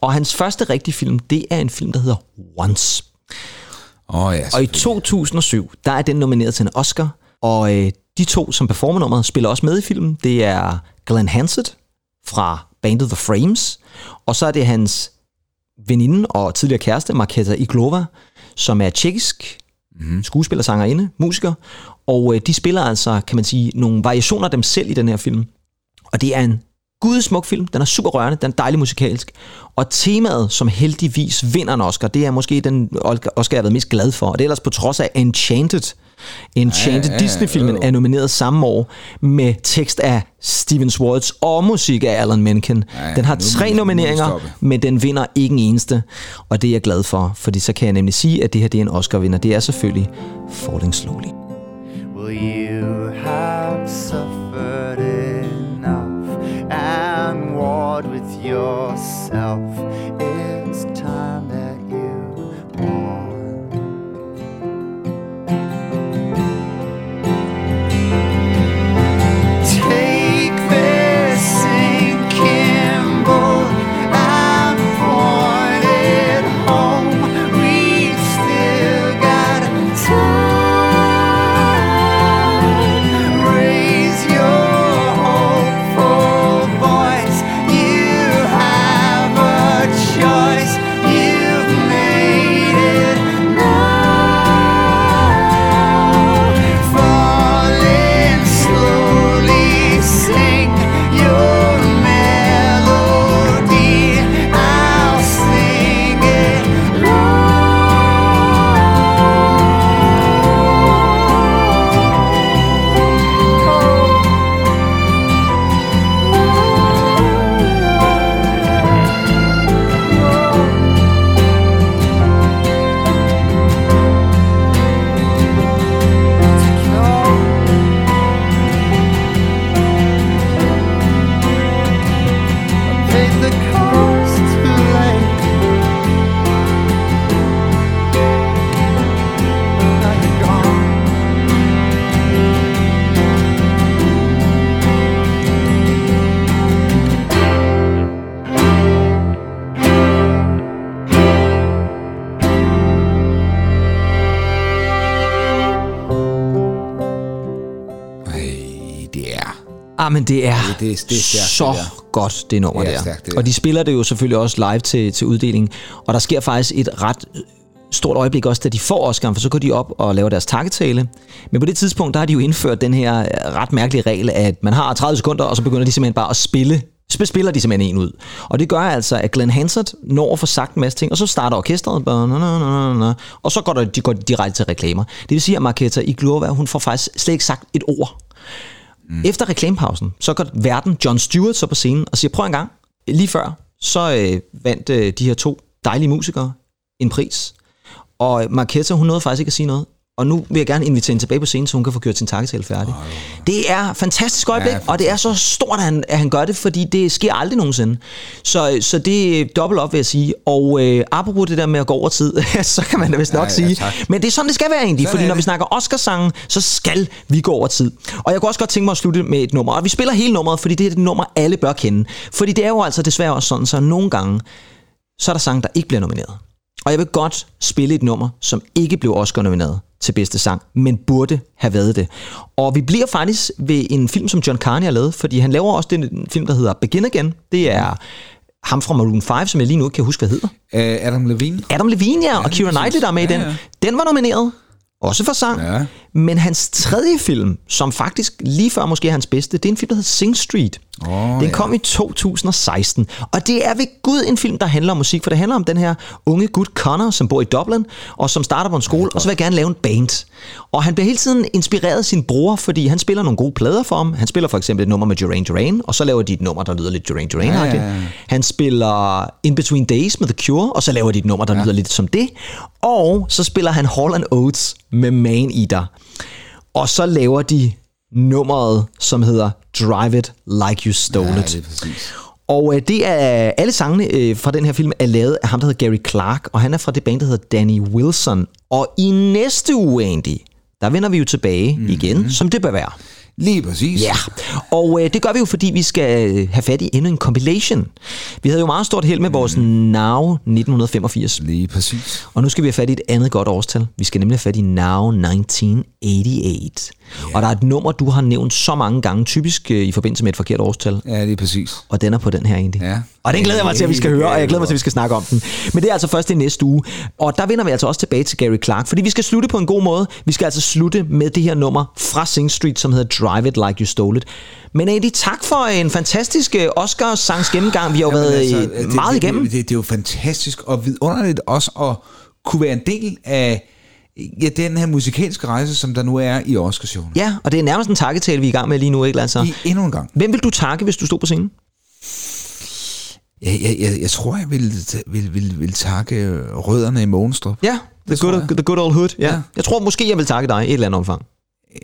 Speaker 2: Og hans første rigtige film, det er en film, der hedder Once.
Speaker 3: Oh, ja,
Speaker 2: og i 2007, der er den nomineret til en Oscar, og øh, de to, som performer nummeret, spiller også med i filmen. Det er Glenn Hansard fra bandet The Frames, og så er det hans veninde og tidligere kæreste, Marketa Iglova, som er tjekkisk mm. skuespiller, sangerinde, musiker, og øh, de spiller altså, kan man sige, nogle variationer af dem selv i den her film. Og det er en gudesmuk film, den er super rørende, den er dejlig musikalsk, og temaet, som heldigvis vinder en Oscar, det er måske den Oscar, jeg har været mest glad for, og det er ellers på trods af Enchanted. Enchanted
Speaker 3: Ja, ja, ja,
Speaker 2: Disney-filmen er nomineret samme år med tekst af Steven Schwartz og musik af Alan Menken.
Speaker 3: Ja, ja,
Speaker 2: Den har
Speaker 3: nu
Speaker 2: tre
Speaker 3: nu
Speaker 2: nomineringer, men den vinder ikke en eneste, og det er jeg glad for, fordi så kan jeg nemlig sige, at det her det er en Oscar-vinder. Det er selvfølgelig Falling Slowly.
Speaker 8: Will you have suffered and warred with yourself? It's
Speaker 3: det er,
Speaker 2: Det-
Speaker 3: det- det er stærkt,
Speaker 2: så
Speaker 3: det der.
Speaker 2: godt, det nummer
Speaker 3: Det er
Speaker 2: der.
Speaker 3: stærkt, det der.
Speaker 2: og de spiller det jo selvfølgelig også live til, til uddelingen. Og der sker faktisk et ret stort øjeblik også, da de får Oscar, for så går de op og laver deres takketale. Men på det tidspunkt, der har de jo indført den her øh, ret mærkelige regel, at man har 30 sekunder, og så begynder de simpelthen bare at spille så spiller de simpelthen en ud. Og det gør altså, at Glenn Hansard når at få sagt en masse ting, og så starter orkestret, og så går der, de går direkte til reklamer. Det vil sige, at Marketa Iglova, hun får faktisk slet ikke sagt et ord. Mm. Efter reklamepausen, så går verden John Stewart så på scenen og siger, prøv en gang, lige før, så øh, vandt øh, de her to dejlige musikere en pris. Og Marketa, hun nåede faktisk ikke at sige noget. Og nu vil jeg gerne invitere hende tilbage på scenen, så hun kan få gjort sin takketale færdig. Det er fantastisk øjeblik,
Speaker 3: Ja,
Speaker 2: ja, og det er så stort, at han, at han gør det, fordi det sker aldrig nogensinde. Så, så det er dobbelt op, vil jeg sige. Og øh, apropos det der med at gå over tid, så kan man da vist nok
Speaker 3: Ja, ja,
Speaker 2: sige.
Speaker 3: tak.
Speaker 2: Men det er sådan, det skal være egentlig,
Speaker 3: Sådan
Speaker 2: fordi når vi snakker Oscarsangen, så skal vi gå over tid. Og jeg kunne også godt tænke mig at slutte med et nummer. Og vi spiller hele nummeret, fordi det er et nummer, alle bør kende. Fordi det er jo altså desværre også sådan, så nogle gange, så er der sange, der ikke bliver nomineret. Og jeg vil godt spille et nummer, som ikke blev Oscar-nomineret til bedste sang, men burde have været det. Og vi bliver faktisk ved en film, som John Carney har lavet, fordi han laver også den film, der hedder Begin Again. Det er ham fra Maroon 5, som jeg lige nu ikke kan huske, hvad hedder.
Speaker 3: Uh, Adam Levine.
Speaker 2: Adam Levine, ja, og
Speaker 3: lige
Speaker 2: Keira. Knightley, der er med i
Speaker 3: Ja,
Speaker 2: den.
Speaker 3: ja.
Speaker 2: Den var nomineret. Også for sang.
Speaker 3: Ja.
Speaker 2: Men hans tredje film, som faktisk lige før måske er hans bedste, det er en film, der hedder Sing Street.
Speaker 3: Oh,
Speaker 2: den kom i 2016. Og det er ved Gud en film, der handler om musik, for det handler om den her unge gut Connor, som bor i Dublin, og som starter på en skole, og så vil jeg gerne lave en band. Og han bliver hele tiden inspireret af sin bror, fordi han spiller nogle gode plader for ham. Han spiller for eksempel et nummer med Duran Duran, og så laver de et nummer, der lyder lidt Duran duran
Speaker 3: Ja, ja, ja.
Speaker 2: Han spiller In Between Days med The Cure, og så laver de et nummer, der ja. lyder lidt som det. Og så spiller han Hall Oates med Man Eater. Og så laver de nummeret, som hedder Drive It Like You Stole
Speaker 3: Ja,
Speaker 2: It.
Speaker 3: det er.
Speaker 2: Og øh, det er alle sangene øh, fra den her film er lavet af ham, der hedder Gary Clark, og han er fra det band, der hedder Danny Wilson. Og i næste uge, Andy, der vender vi jo tilbage mm-hmm. igen, som det bør være.
Speaker 3: Lige præcis.
Speaker 2: Ja, og øh, det gør vi jo, fordi vi skal øh, have fat i endnu en compilation. Vi havde jo meget stort held med vores Now 1985.
Speaker 3: Lige præcis.
Speaker 2: Og nu skal vi have fat i et andet godt årstal. Vi skal nemlig have fat i Now 1988. Yeah. Og der er et nummer, du har nævnt så mange gange, typisk øh, i forbindelse med et forkert årstal.
Speaker 3: Ja, lige præcis.
Speaker 2: Og den er på den her egentlig.
Speaker 3: Ja.
Speaker 2: Og den glæder jeg mig til, at vi skal høre, og jeg glæder mig til, at vi skal snakke om den. Men det er altså først i næste uge. Og der vender vi altså også tilbage til Gary Clark, fordi vi skal slutte på en god måde. Vi skal altså slutte med det her nummer fra Sing Street, som hedder Drive It Like You Stole It. Men Andy, tak for en fantastisk øh, Oscars-sangs gennemgang. Vi har jo
Speaker 3: Jamen,
Speaker 2: været
Speaker 3: altså, det,
Speaker 2: meget
Speaker 3: det,
Speaker 2: igennem.
Speaker 3: Det, det, det er jo fantastisk og vidunderligt også at kunne være en del af ja, den her musikalske rejse, som der nu er i Oscarshowene.
Speaker 2: Ja, og det er nærmest en takketale, vi er i gang med lige nu, ikke altså?
Speaker 3: I, endnu en gang.
Speaker 2: Hvem vil du takke, hvis du stod på scenen?
Speaker 3: Jeg, jeg, jeg, jeg tror, jeg vil, vil, vil, vil takke øh, rødderne i Månstrup.
Speaker 2: Ja, the good, the good old hood. Ja.
Speaker 3: Ja.
Speaker 2: ja. Jeg tror måske, jeg vil takke dig i et eller andet omfang.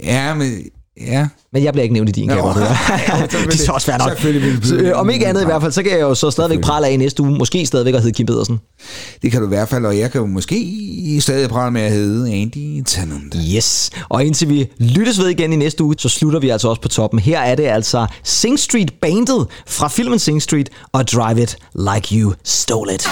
Speaker 3: Ja, men... Ja.
Speaker 2: Men jeg bliver ikke nævnt i din
Speaker 3: Nå,
Speaker 2: kamera. det er så også nok. Så, øh, om ikke andet i hvert fald, så kan jeg jo så stadigvæk prale af i næste uge. Måske stadigvæk at hedde Kim Pedersen.
Speaker 3: Det kan du i hvert fald, og jeg kan jo måske stadig prale med at hedde Andy Tannund.
Speaker 2: Yes. Og indtil vi lyttes ved igen i næste uge, så slutter vi altså også på toppen. Her er det altså Sing Street Bandet fra filmen Sing Street og Drive It Like You Stole It.